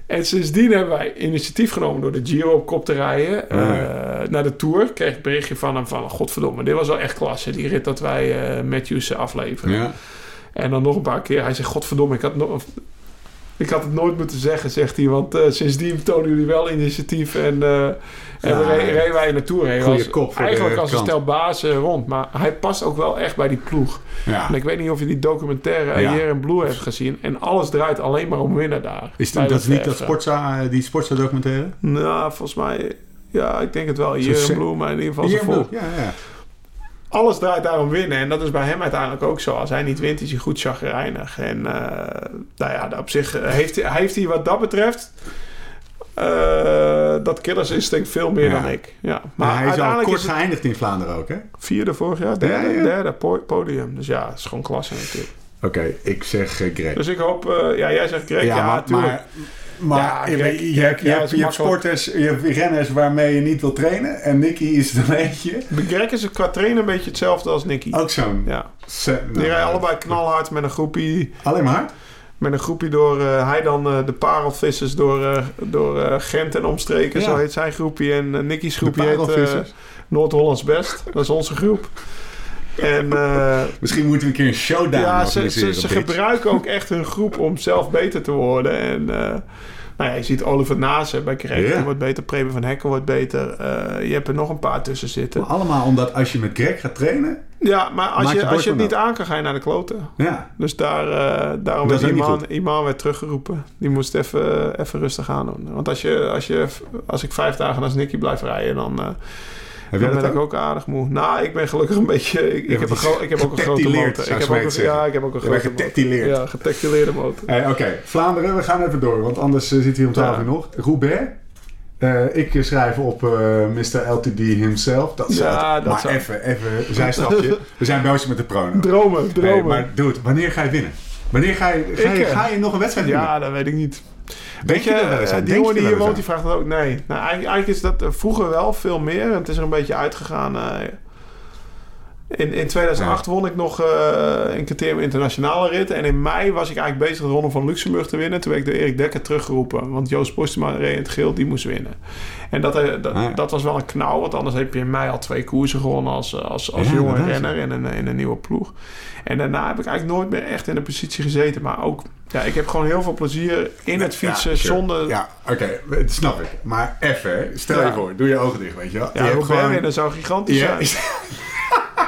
En sindsdien hebben wij initiatief genomen door de Giro op kop te rijden. eh, naar de Tour. Kreeg ik berichtje van hem van... Godverdomme, dit was wel echt klasse. Die rit dat wij eh Matthews afleveren. Ja. En dan nog een paar keer. Hij zegt, godverdomme, ik had, nog, ik had het nooit moeten zeggen, zegt hij. Want eh, sindsdien tonen jullie wel initiatief. En, eh, en Ja. we re- reden wij naartoe. Hij Goeie kop eigenlijk als een stel bazen rond. Maar hij past ook wel echt bij die ploeg. Ja. En ik weet niet of je die documentaire Ja. hier in Blue hebt gezien. En alles draait alleen maar om winnen daar. Is dat is niet dat. Sportza, die Sportza documentaire? Nou, volgens mij... Ja, ik denk het wel. Hier in Blue, maar in ieder geval Hier ze in vol. Blue, Ja, ja. Alles draait daarom winnen. En dat is bij hem uiteindelijk ook zo. Als hij niet wint, is hij goed chagrijnig. En eh, nou ja, op zich eh, heeft, hij- heeft hij wat dat betreft... eh, dat killers instinct veel meer Ja. dan ik. Ja. Maar hij is al uiteindelijk kort is het geëindigd in Vlaanderen ook, hè? vierde vorig jaar. Derde, Ja, ja. derde po- podium. Dus ja, het is gewoon klasse natuurlijk. Oké, ik zeg uh, Greg. Dus ik hoop... ja, jij zegt Greg. Ja, maar, maar, maar Ja, je, Greg, je, je hebt, je, ja, hebt, is je hebt makkelijk. sporters, je hebt renners waarmee je niet wil trainen. En Nicky is er eentje. Greg is qua trainen een beetje hetzelfde als Nicky. Ook zo'n... Ja. Die nou, rijden allebei knalhard met een groepie... Alleen maar? Met een groepje door, eh, hij dan eh, de parelvissers door, eh, door Gent en omstreken, Ja. zo heet zijn groepje. En Nicky's groepje heet. Noord-Hollands Best, dat is onze groep. En eh, Misschien moeten we een keer een showdown ja, ze, organiseren. ze, gebruiken ook echt hun groep om zelf beter te worden. En eh, nou ja, je ziet Oliver Nase bij die wordt beter. Preben van Hekken wordt beter. Eh, je hebt er nog een paar tussen zitten. Maar allemaal omdat als je met Greg gaat trainen... Ja, maar als je, je als je het niet aan kan, ga je naar de kloten. Ja, Dus daar, daarom Dat werd goed. Iman werd teruggeroepen. Die moest even, even rustig aan doen. Want als, je, als, je, als ik vijf dagen als Nicky blijf rijden, dan, heb jij ben dat ik ook? aardig moe. Nou, ik ben gelukkig een beetje... Ik, ik, heb, een ik heb ook een grote motor. Ik heb ook ja, ik heb ook een grote motor. Ja, getactileerde motor. Hey, Oké, Vlaanderen, we gaan even door, want anders eh, zit hij om 12 Ja. uur nog. Roubaix. Eh, ik schrijf op eh, Mr. LTD himself. Dat Ja, dat maar zou- even, even zijstapje. We zijn bezig met de prono. Dromen, Hey, dromen. maar dude, wanneer ga je winnen? Wanneer ga je, ga je, Ik, eh, ga je nog een wedstrijd winnen? ja, dat weet ik niet. Je Weet eens eh, aan? die jongen je die er hier woont, die vraagt dat ook. Nee. Nou, eigenlijk, eigenlijk is dat eh, vroeger wel veel meer. En het is er een beetje uitgegaan. In, in 2008 won ik nog eh een criterium internationale rit. En in mei was ik eigenlijk bezig de Ronde van Luxemburg te winnen. Toen werd ik door Erik Dekker teruggeroepen. Want Joost Postema reed in het geel, die moest winnen. En dat, eh, dat, ja. dat was wel een knauw. Want anders heb je in mei al twee koersen gewonnen als, als, als Ja, jonge renner in een, in een nieuwe ploeg. En daarna heb ik eigenlijk nooit meer echt in de positie gezeten. Maar ook, ja, ik heb gewoon heel veel plezier in het fietsen sure. zonder... Ja, oké, dat snap ik. Maar even, hè. stel je voor, doe je ogen dicht, weet je wel. Ja, je hebt Robert winnen zou gigantisch Ja, zijn.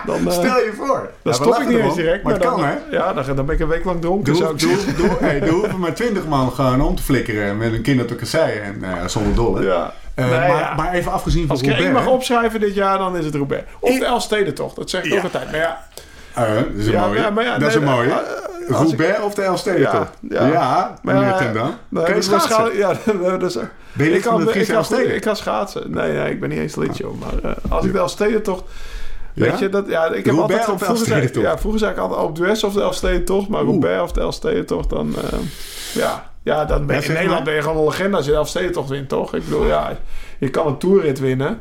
Dan, eh, stel je voor. dan Ja, stop ik niet eens direct. Maar dan, kan, hè. Ja, dan, dan ben ik een week lang dronken. Doe, zou ik doe, zeggen. doe, hey, doe hoeven maar twintig man gewoon om te flikkeren met een kind op de kasseien. En ja, zonder dolle. Ja. Eh, Nee, maar, ja. maar even afgezien van Als ik één mag opschrijven dit jaar, dan is het Roubaix. Of Ik- de Elfstedentocht, dat zeg ik Ja. ook altijd. Maar ja, Eh, dat is een Ja, mooie. ja, maar ja, dat is een mooie. ik- of de Elfstedentocht? Ja, ja. Maar meneer ja, Ten Dam. nee, Kan je schaatsen? waarschijnlijk- Ja, dat is, Ben je lid ik, van kan, de ik, Friese kan, ik kan schaatsen. Nee, nee, ik ben niet eens lid, joh. Maar eh, als ik de Elfstedentocht... Weet je, dat, ja, ik heb altijd... of vroeger zei, ja, vroeger zei ik altijd Alpe d'Huez of de Elfstedentocht. Maar Oeh. Roubaix of de Elfstedentocht, dan... eh, ja, ja, dan ben je, in Nederland ben je gewoon een legende als je de Elfstedentocht wint, toch? Ik bedoel, ja, je kan een toerrit winnen.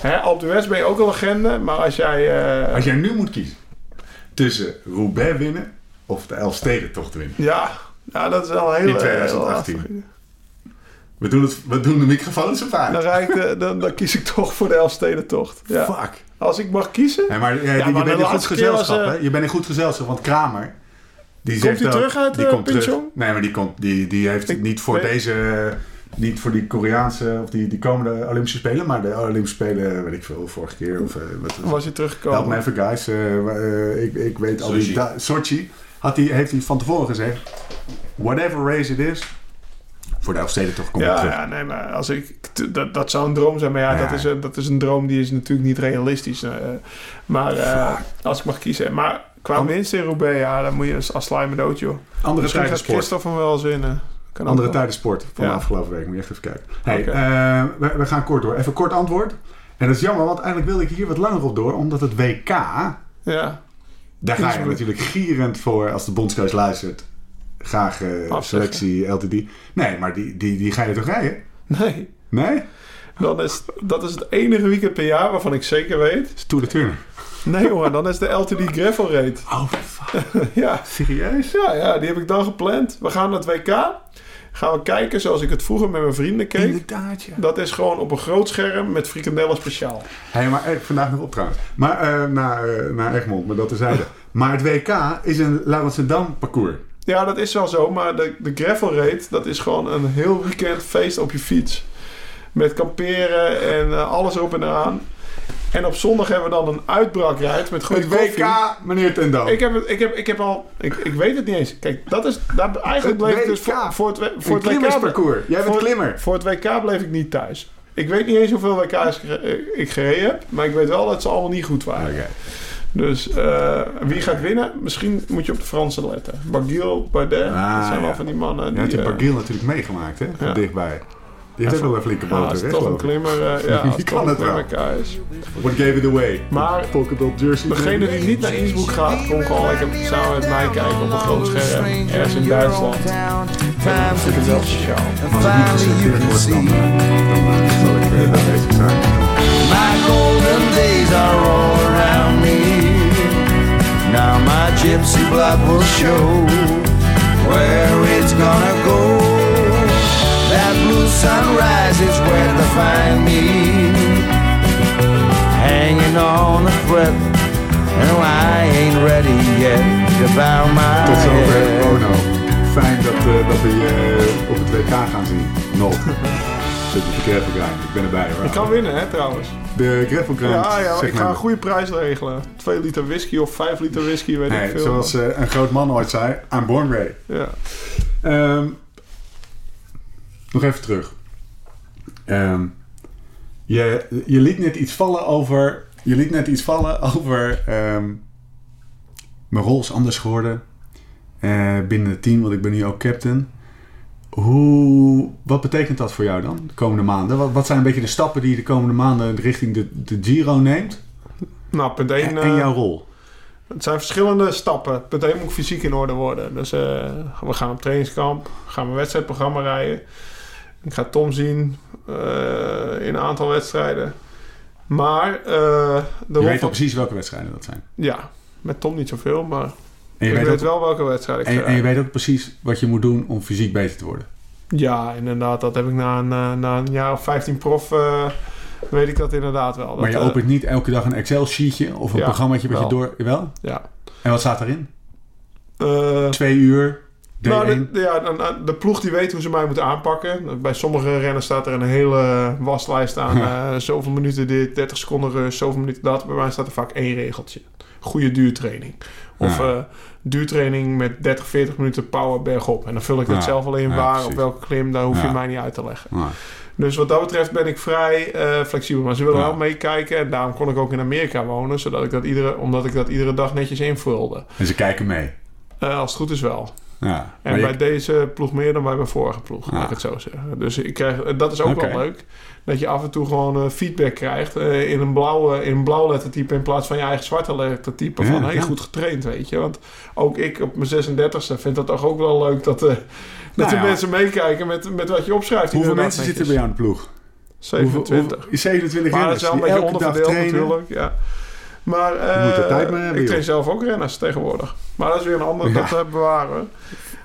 Hè, Alpe d'Huez ben je ook een legende. Maar als jij... eh, Als jij nu moet kiezen tussen Roubaix winnen of de Elfstedentocht winnen. ja, ja, dat is wel hele... In 2018. hele lastige. We doen, het, we doen de microfoons op Dan, ik de- dan, dan kies ik toch voor de Elfstedentocht. Ja. Fuck. Als ik mag kiezen... Nee, maar, ja, Ja, je maar bent de in goed laatste keer was, gezelschap, eh, hè? Je bent in goed gezelschap, want Kramer... Die Komt hij terug uit, die eh, komt terug. Nee, maar die, komt, die, die heeft Ik niet voor deze... Niet voor die Koreaanse of die, die komende Olympische Spelen, maar de Olympische Spelen, weet ik veel, vorige keer. Of, eh, wat, was hij Help teruggekomen. me even, guys. Eh, eh, ik, ik weet al die... Sochi. da- Sochi had hij, heeft hij van tevoren gezegd... Whatever race it is... Voor de Elfstedentocht komt Ja, terug. ja, nee, maar als ik, dat, dat zou een droom zijn. Maar ja, Ja. Dat, is, een- dat is een droom die is natuurlijk niet realistisch. eh. maar eh, als ik mag kiezen. Maar qua winst in Roubaix, ja, dan moet je als slijmen dood, joh. Andere tijden gaat sport. Christophe hem wel eens winnen. Kan Andere tijden sport van Ja. de afgelopen week. Moet je echt even kijken. Hey, eh, we, we gaan kort door. Even kort antwoord. En dat is jammer, want eigenlijk wilde ik hier wat langer op door. Omdat het WK... Ja, Daar ga je natuurlijk gierend voor als de bondscoach luistert. Graag eh, selectie LTD. Nee, maar die, die, die ga je toch rijden? nee. Nee? Dan is, dat is het enige weekend per jaar waarvan ik zeker weet. Is Tour de Turner. Nee, jongen, dan is de LTD Gravel Raid. Oh, fuck. ja. Serieus? Ja, ja, die heb ik dan gepland. We gaan naar het WK. Gaan we kijken zoals ik het vroeger met mijn vrienden keek. Inderdaad, ja. Dat is gewoon op een groot scherm met frikandellen speciaal. Hé, maar eh, vandaag nog op trouwens. Maar eh, naar, naar Egmond, maar dat terzijde. Maar het WK is een Laurens parcours. Ja, dat is wel zo. Maar de, de gravel raid, dat is gewoon een heel weekend feest op je fiets. Met kamperen en eh, alles erop en eraan. En op zondag hebben we dan een uitbraakrijd met goede Het. WK, meneer Ten Dam. Ik heb, ik, heb, ik heb al... Ik, ik weet het niet eens. Kijk, dat is... Daar, eigenlijk bleef ik dus voor, voor het, voor het WK... klimmersparcours. Jij bent voor- klimmer. Voor het WK bleef ik niet thuis. Ik weet niet eens hoeveel WK's eh, ik gereden heb. Maar ik weet wel dat ze allemaal niet goed waren. Dus eh, wie gaat winnen? Misschien moet je op de Fransen letten. Barguil, Bardet. Ah, dat zijn wel ja. van die mannen. Je die, je Barguil natuurlijk meegemaakt, hè? Van ja. dichtbij. Die heeft ook wel een flinke ja, als boter, hè? toch een klimmer, eh, ja, als Die kan toch het een wel. is. What gave it away? Maar jersey. degene die niet naar Innsbruck gaat, komt gewoon lekker samen met mij kijken op een groot scherm. Ergens in Duitsland. Times vind ik het wel speciaal. Als het niet geselecteerd wordt, dan, see dan zal ik naar deze zaak gaan. My golden days are. Now my gypsy blood will show where it's gonna go. That blue sunrise is where to find me. Hanging on the thread. No, I ain't ready yet to bow my Tot zover. Bono. Fijn dat, eh, dat we je eh, op het WK gaan zien. Nog. Zit op de Gravel Grind. Ik ben erbij hoor. Ik kan winnen, hè, trouwens. De Gravel Grind. Ja, ja, ik ga een goede prijs regelen. 2 liter whisky of 5 liter whisky, weet Nee, ik veel. zoals eh, een groot man ooit zei, I'm born ready. Ja. Ehm, nog even terug. Ehm, je, je liet net iets vallen over. Je liet net iets vallen over. ehm, mijn rol is anders geworden. eh, binnen het team, want ik ben nu ook captain. Hoe, wat betekent dat voor jou dan, de komende maanden? Wat, wat zijn een beetje de stappen die je de komende maanden richting de, de Giro neemt? Nou, punt 1. En, en jouw rol? Het zijn verschillende stappen. Punt 1 moet fysiek in orde worden. Dus eh, we gaan op trainingskamp. Gaan we een wedstrijdprogramma rijden. Ik ga Tom zien eh, in een aantal wedstrijden. Maar eh, de Je weet al van- precies welke wedstrijden dat zijn. Ja, met Tom niet zoveel, maar En je, ik weet, wel welke wedstrijd ik en, je weet ook precies wat je moet doen om fysiek beter te worden. Ja, inderdaad. Dat heb ik na een, na een jaar of 15 prof... eh, weet ik dat inderdaad wel. Maar je eh, opent niet elke dag een Excel-sheetje of een Ja, programmaatje wat je door... Wel? Ja. En wat staat erin? Eh, Twee uur, D1. Nou, de, de- ja, de, de ploeg die weet hoe ze mij moeten aanpakken. Bij sommige renners staat er een hele waslijst aan. zoveel minuten dit, 30 seconden rust, zoveel minuten dat. Bij mij staat er vaak één regeltje. Goede duurtraining. Of Ja. eh, duurtraining met 30, 40 minuten power bergop. En dan vul ik dat Ja. zelf al in Ja, waar, op welke klim. Daar hoef je Ja. mij niet uit te leggen. Dus wat dat betreft ben ik vrij eh, flexibel. Maar ze willen Ja. wel meekijken. En daarom kon ik ook in Amerika wonen. Zodat ik dat iedere, omdat ik dat iedere dag netjes invulde. en ze kijken mee. Eh, als het goed is wel. Ja. En je- bij deze ploeg meer dan bij mijn vorige ploeg, laat Ah. ik het zo zeggen. Dus ik krijg, dat is ook wel leuk. Dat je af en toe gewoon eh, feedback krijgt eh, in, een blauwe, in een blauw lettertype in plaats van je eigen zwarte lettertype. Ja, van hey, ja. goed getraind, weet je. Want ook ik op mijn 36e vind dat toch ook wel leuk dat, eh, dat Nou de ja. mensen meekijken met, met wat je opschrijft. Hoeveel mensen zitten bij jou in de ploeg? 27. Hoeveel- 27 maar dat is wel een beetje onderverdeeld trainen. natuurlijk. Ja. Maar Je moet tijd mee hebben, ik train zelf ook renners tegenwoordig. Maar dat is weer een ander, Ja. dat bewaren we.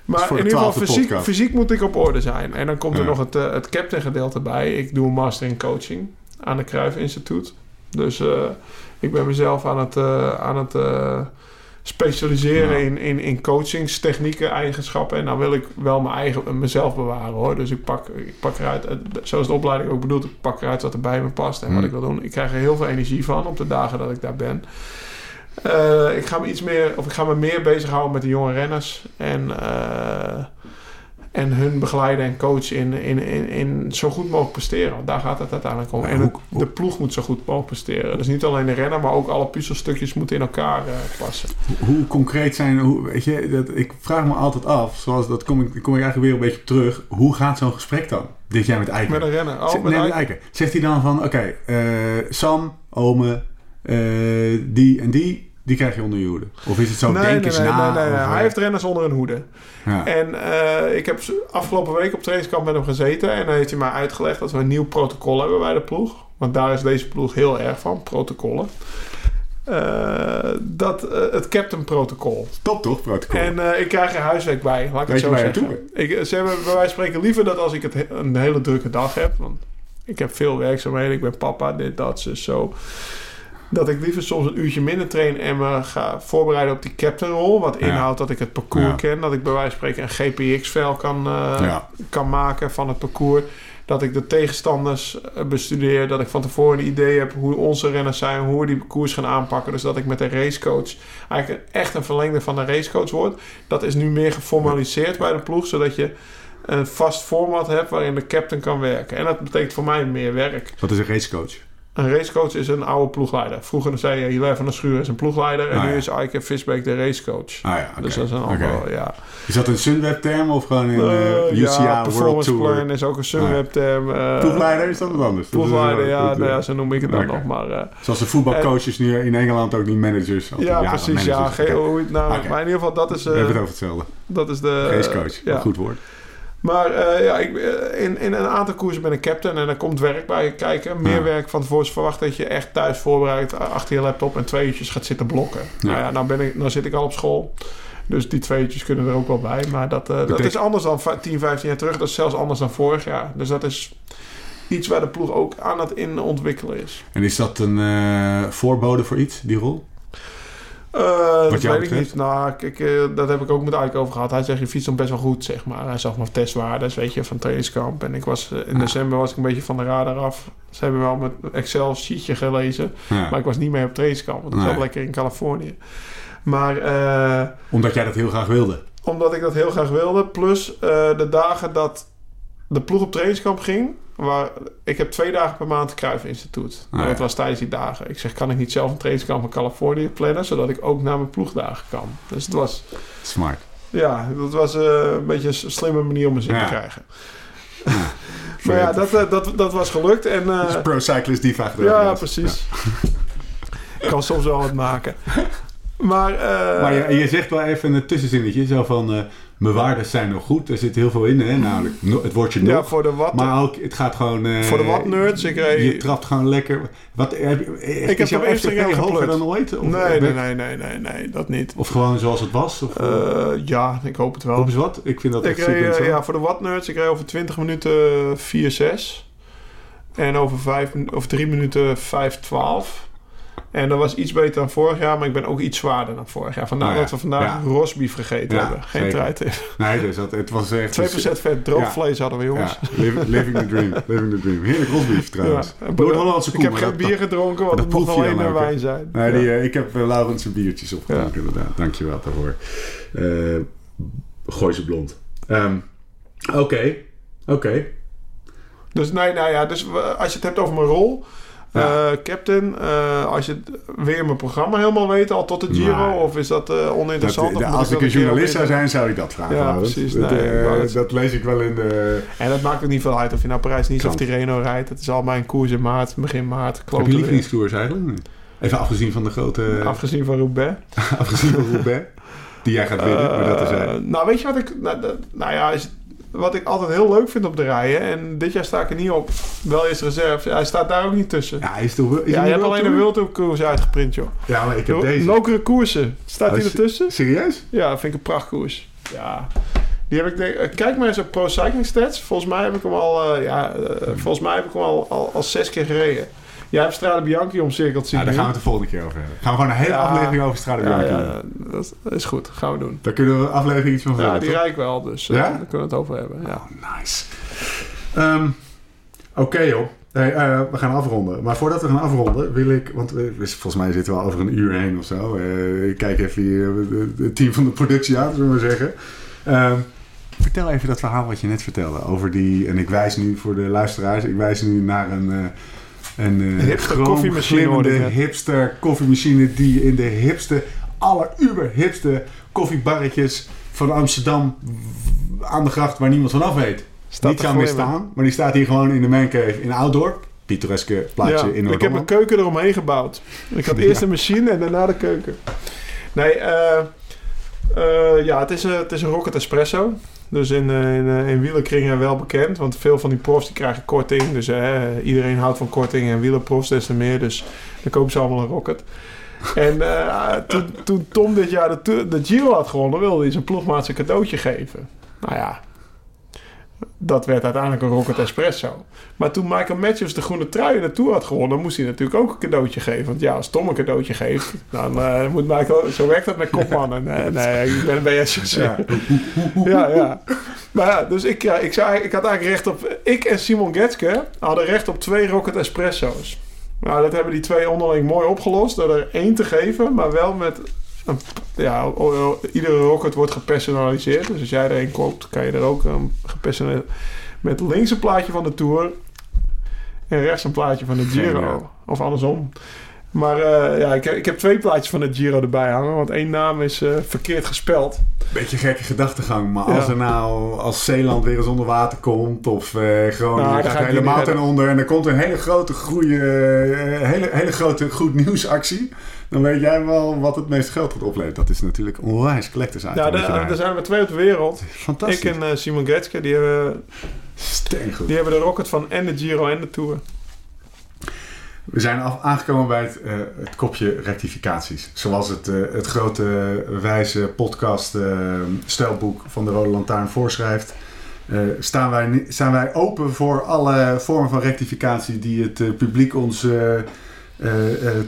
Maar in de ieder geval, 12e fysiek, moet ik op orde zijn. En dan komt er nog het, eh, het captain gedeelte bij. Ik doe een master in coaching aan de Cruijff Instituut. Dus eh, ik ben mezelf aan het, aan het specialiseren Ja. in, in, in coachingstechnieken, eigenschappen. En dan wil ik wel mijn eigen, mezelf bewaren hoor. Dus ik pak, ik pak eruit, eh, zoals de opleiding ook bedoelt, ik pak eruit wat er bij me past en wat Hmm. ik wil doen. Ik krijg er heel veel energie van op de dagen dat ik daar ben. Eh, ik ga me iets meer, of ik ga me meer bezighouden met de jonge renners. En, eh, en hun begeleiden en coachen in, in, in, in zo goed mogelijk presteren. Want daar gaat het uiteindelijk om. En het- de ploeg moet zo goed mogelijk presteren. Dus niet alleen de renner, maar ook alle puzzelstukjes moeten in elkaar eh, passen. Hoe, hoe concreet zijn, hoe, weet je, dat, ik vraag me altijd af, zoals dat kom ik, kom ik eigenlijk weer een beetje op terug. Hoe gaat zo'n gesprek dan? Dit jaar met Eiken. Met een renner. Oh, met nee, met Eiken. Eiken. Zegt hij dan van, oké, eh, Sam, Ome, eh, die en die, die krijg je onder je hoede? Of is het zo, Nee, denk nee, nee, na? nee, nee, nee. Hij heeft renners onder een hoede. ja. En eh, ik heb afgelopen week op trainingskamp met hem gezeten. En dan heeft hij mij uitgelegd dat we een nieuw protocol hebben bij de ploeg. Want daar is deze ploeg heel erg van, protocollen. Eh, dat, eh, het captain protocol. Top toch, protocol? En ik krijg er huiswerk bij, laat ik Weet het zo zeggen. Ik, ze hebben bij wijze spreken liever dat als ik het he- een hele drukke dag heb. Want ik heb veel werkzaamheden, ik ben papa, dit, dat, zus, zo. Dat ik liever soms een uurtje minder train en me ga voorbereiden op die captainrol. Wat Ja. inhoudt dat ik het parcours Ja. ken. Dat ik bij wijze van spreken een GPX-vel kan, eh, Ja. kan maken van het parcours. Dat ik de tegenstanders eh, bestudeer. Dat ik van tevoren een idee heb hoe onze renners zijn. Hoe we die parcours gaan aanpakken. Dus dat ik met de racecoach eigenlijk echt een verlengde van de racecoach word. Dat is nu meer geformaliseerd bij de ploeg. Zodat je een vast format hebt waarin de captain kan werken. En dat betekent voor mij meer werk. Wat is een racecoach? Een racecoach is een oude ploegleider. Vroeger zei je, Hilaire van der Schuur is een ploegleider. En Ah, nu ja. is Eike Visbeek de racecoach. Ah ja. Dus dat is een andere, ja. Is dat een Sunweb-term of gewoon in Eh, eh, UCI ja, World Tour? plan is ook een Sunweb term. eh, Ploegleider is dat wat anders? Ploegleider, ja, nou eh, ja, zo noem ik het dan nog maar. eh, Zoals de voetbalcoaches nu in Engeland ook niet managers. Ja, precies. Ja, managers. Oké. hoe nou. Maar in ieder geval, dat is, We hebben het over hetzelfde. dat is de... Racecoach, ja. goed woord. Maar eh, ja, ik, eh, in, in een aantal koersen ben ik captain en er komt werk bij kijken. Meer Ja. werk van tevoren is verwacht dat je echt thuis voorbereid achter je laptop en twee uurtjes gaat zitten blokken. Ja. Nou ja, nou, ben ik, nou zit ik al op school. Dus die twee uurtjes kunnen er ook wel bij. Maar dat, eh, dat is anders dan va- 10, 15 jaar terug. Dat is zelfs anders dan vorig jaar. Dus dat is iets waar de ploeg ook aan het in ontwikkelen is. En is dat een voorbode voor iets, die rol? Eh, dat weet ik niet. Nou, kijk, eh, dat heb ik ook met Ike over gehad. Hij zegt, je fietst dan best wel goed, zeg maar. Hij zag mijn testwaardes, weet je, van trainingskamp. En ik was, eh, in december was ik een beetje van de radar af. Ze hebben wel mijn Excel-sheetje gelezen. Ja. Maar ik was niet mee op trainingskamp. Want ik Nee. zat lekker in Californië. Maar Omdat jij dat heel graag wilde. omdat ik dat heel graag wilde. Plus de dagen dat de ploeg op trainingskamp ging. Waar, ik heb twee dagen per maand het Instituut. Ah, dat ja. was tijdens die dagen. Ik zeg, kan ik niet zelf een trainingskamp in Californië plannen... zodat ik ook naar mijn ploegdagen kan. Dus het was, Smart. ja, dat was eh, een beetje een slimme manier om een zin Ja. te krijgen. maar ja, dat, eh, dat, dat was gelukt. En, eh, Dat is Pro Cyclist Diva ja, precies. Ik kan soms wel wat maken. Maar, Maar je, je zegt wel even een tussenzinnetje, zo van... eh, mijn waarden zijn nog goed. Er zit heel veel in, hè? Namelijk het woordje nog. ja, voor de wat... maar ook, het gaat gewoon... eh, Voor de wat nerds, ik reed- Je trapt gewoon lekker... Wat, heb, je- heb jouw FTP hoger dan ooit? Of, nee, nee, nee, nee, nee, nee, dat niet. Of gewoon zoals het was? Of, Eh, ja, ik hoop het wel. Eens wat. Ik vind dat Ik echt super eh, ja, voor de What Nerds, ik reed over 20 minuten 4-6. En over, 5, over 3 minuten 5-12. En dat was iets beter dan vorig jaar, maar ik ben ook iets zwaarder dan vorig jaar. Vandaar ja, dat we vandaag ja. rosbief gegeten Ja, hebben. Geen truitip. Nee, dus dat, het was echt... 2% vet droog Ja. vlees hadden we, jongens. Living, living the dream. Living the dream. Heerlijk rosbief trouwens. Ik heb maar geen dat- bier gedronken, want dat het mocht alleen hè? wijn zijn. Nee, die, eh, ik heb uh, Laurens zijn biertjes opgedronken inderdaad. Dankjewel daarvoor. Eh gooi ze blond. Ehm, Oké, oké. Dus nee, nou ja, dus als je het hebt over mijn rol, Ja. eh, captain, eh, als je weer mijn programma helemaal weet, al tot de Giro, of is dat eh, Dat, oninteressant? of moet als dat ik een journalist zou zijn, zou ik dat vragen. Ja, precies. Dat, Nee, dat lees ik wel in de... En dat maakt ook niet veel uit of je nou Parijs-Nice of Krant. Tirreno rijdt. Het is al mijn koers in maart, begin maart. Heb je weer. lievelingstours eigenlijk? Even afgezien van de grote... Afgezien van Roubaix. afgezien van Roubaix. Die jij gaat winnen, maar dat is nou, weet je wat ik... Nou, dat- nou ja, is, wat ik altijd heel leuk vind op de rijden. En dit jaar sta ik er niet op. Wel is reserve. Hij staat daar ook niet tussen. Ja, Ja, is toch... Is je hij hebt alleen een World Tour koers uitgeprint, joh. Ja, maar ik heb deze. Lokere koersen. Staat Oh, hij is- ertussen? Serieus? Ja, dat vind ik een prachtkoers. Ja. Die heb ik denk, eh, kijk maar eens op Pro Cycling Stats. Volgens mij heb ik hem al, eh, ja, eh, volgens mij heb ik hem al, al, al zes keer gereden. Jij hebt Strade Bianchi omcirkeld zien. Ja, daar gaan we het de volgende keer over hebben. Gaan we gewoon een hele Ja. aflevering over Strade ja, Bianchi ja, doen. dat is- goed. Gaan we doen. Daar kunnen we een aflevering iets van Ja, vertellen, die ik wel, dus eh, Ja? daar kunnen we het over hebben. Ja. Oh, nice. Ehm, Oké joh. Hey, eh, we gaan afronden. Maar voordat we gaan afronden wil ik... Want we- volgens mij zitten we al over een uur heen of zo. Eh, ik kijk even hier eh, het team van de productie aan, zullen we maar zeggen. Ehm, vertel even dat verhaal wat je net vertelde. Over die... En ik wijs nu voor de luisteraars... Ik wijs nu naar een... een eh, hipster koffiemachine hipster koffiemachine... die in de hipste, alleruberhipste koffiebarretjes van Amsterdam... aan de gracht waar niemand vanaf weet Staat niet meer glimmen. staan. Maar die staat hier gewoon in de mancave in Outdoor. Pittoreske plaatje Ja, in ik heb een keuken eromheen gebouwd. Ik had eerst een machine en daarna de keuken. Nee, eh, eh, ja, het is, een- het is een Rocket Espresso. Dus in, eh, in, eh, in wielerkringen wel bekend. Want veel van die profs die krijgen korting. Dus eh, iedereen houdt van korting. En wielerprofs des te meer. Dus dan kopen ze allemaal een Rocket. En toen, Tom dit jaar de, de Giro had gewonnen... wilde hij zijn ploegmaat een cadeautje geven. Nou ja, dat werd uiteindelijk een Rocket Espresso. Maar toen Michael Matthews de groene trui Tour had gewonnen... moest hij natuurlijk ook een cadeautje geven. Want ja, als Tom een cadeautje geeft... dan eh, moet Michael... Zo werkt dat met kopmannen. Nee, nee ik ben een BS. Ja. ja, ja. Maar ja, dus ik, ja, ik, zei, ik had eigenlijk recht op... Ik en Simon Getske hadden recht op twee Rocket Espresso's. Nou, dat hebben die twee onderling mooi opgelost... door er één te geven, maar wel met... Ja, iedere rocket wordt gepersonaliseerd. Dus als jij er een koopt, kan je er ook een gepersonaliseerd... Met links een plaatje van de Tour... en rechts een plaatje van de Giro. Of andersom. Maar eh, ja, ik, heb- ik heb twee plaatjes van de Giro erbij hangen... want één naam is eh, verkeerd gespeld. Beetje gekke gedachtegang, maar Ja. als er nou, als Zeeland weer eens onder water komt, of eh Groningen Nou, gaat helemaal ten onder en er komt een hele grote, goede, hele, hele grote goed nieuwsactie, dan weet jij wel wat het meeste geld gaat opleveren. Dat is natuurlijk onwijs collectors item. Ja, er zijn er maar twee op de wereld. Fantastisch. Ik en eh, Simon Getske, die hebben, Steengoed. die hebben de rocket van en de Giro en de Tour. We zijn af, aangekomen bij het, eh, het kopje rectificaties. Zoals het, eh, het grote wijze podcast eh, stelboek van de Rode Lantaarn voorschrijft. staan, wij, staan wij open voor alle vormen van rectificatie die het publiek ons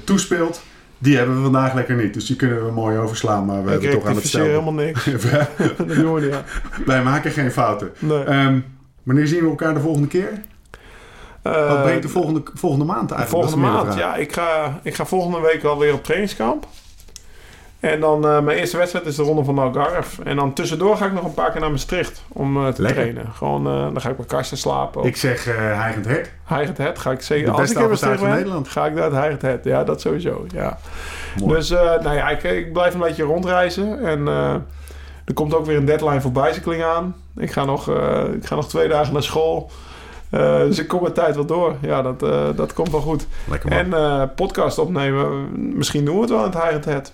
toespeelt. Die hebben we vandaag lekker niet. Dus die kunnen we mooi overslaan. Maar we hebben toch aan het stelboek. helemaal niks. dat doen we niet aan. wij maken geen fouten. Nee. Ehm, wanneer zien we elkaar de volgende keer? Wat Eh, brengt de volgende, volgende maand eigenlijk? volgende maand, ja. Ik ga, ik ga volgende week alweer op trainingskamp. En dan eh, mijn eerste wedstrijd is de Ronde van Algarve. En dan tussendoor ga ik nog een paar keer naar Maastricht om eh, te Lekker. trainen. Gewoon, eh, dan ga ik bij Karsten slapen. Ik zeg eh Heigend Hert. Heigend Het ga ik zeker. De Als ik in Maastricht ben, Nederland. ga ik naar het Heigend Het. Ja, dat sowieso. Ja. Mooi. Dus nou ja, ik, ik blijf een beetje rondreizen. En er komt ook weer een deadline voor bicycling aan. Ik ga nog, ik ga nog twee dagen naar school. Dus ik kom mijn tijd wel door. Ja, dat, dat komt wel goed. Lekker man. En podcast opnemen. Misschien doen we het wel in het Heigend Het.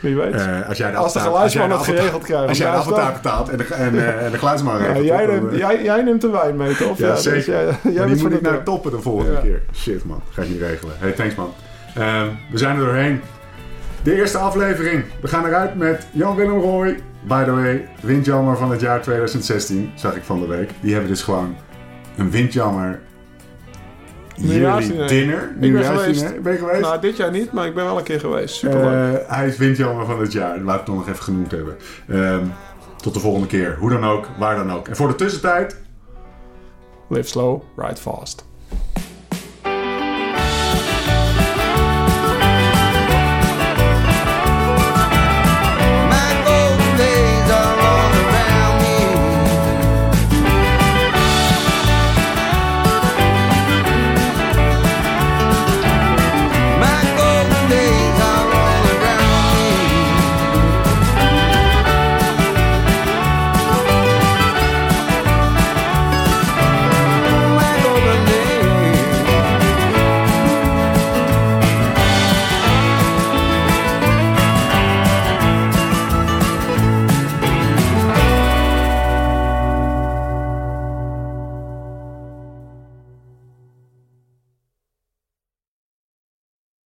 Wie weet. Eh, als jij de Als de geluidsman de het geregeld krijgt. Als jij de appeltaart betaalt en de, en, eh, en de geluidsman Ja, regelt. jij, neemt, eh, jij, jij neemt de wijn mee, toch? Ja, dus zeker. jij, jij maar die moet de ik naar deur. toppen de volgende Ja. keer. Shit man, ga ik niet regelen. Hey, thanks man. Ehm, we zijn er doorheen. De eerste aflevering. We gaan eruit met Jan-Willem Roy. By the way, windjammer van het jaar 2016, zag ik van de week. Die hebben dus gewoon een windjammer Nieuwjaarsdiner. dinner. ben Nieuwjaarsdiner. Ben je geweest? Nou, dit jaar niet, maar ik ben wel een keer geweest. Superleuk. Eh, hij is windjammer van het jaar. Laat ik het nog even genoemd hebben. Ehm, tot de volgende keer. Hoe dan ook, waar dan ook. En voor de tussentijd, Live slow, ride fast.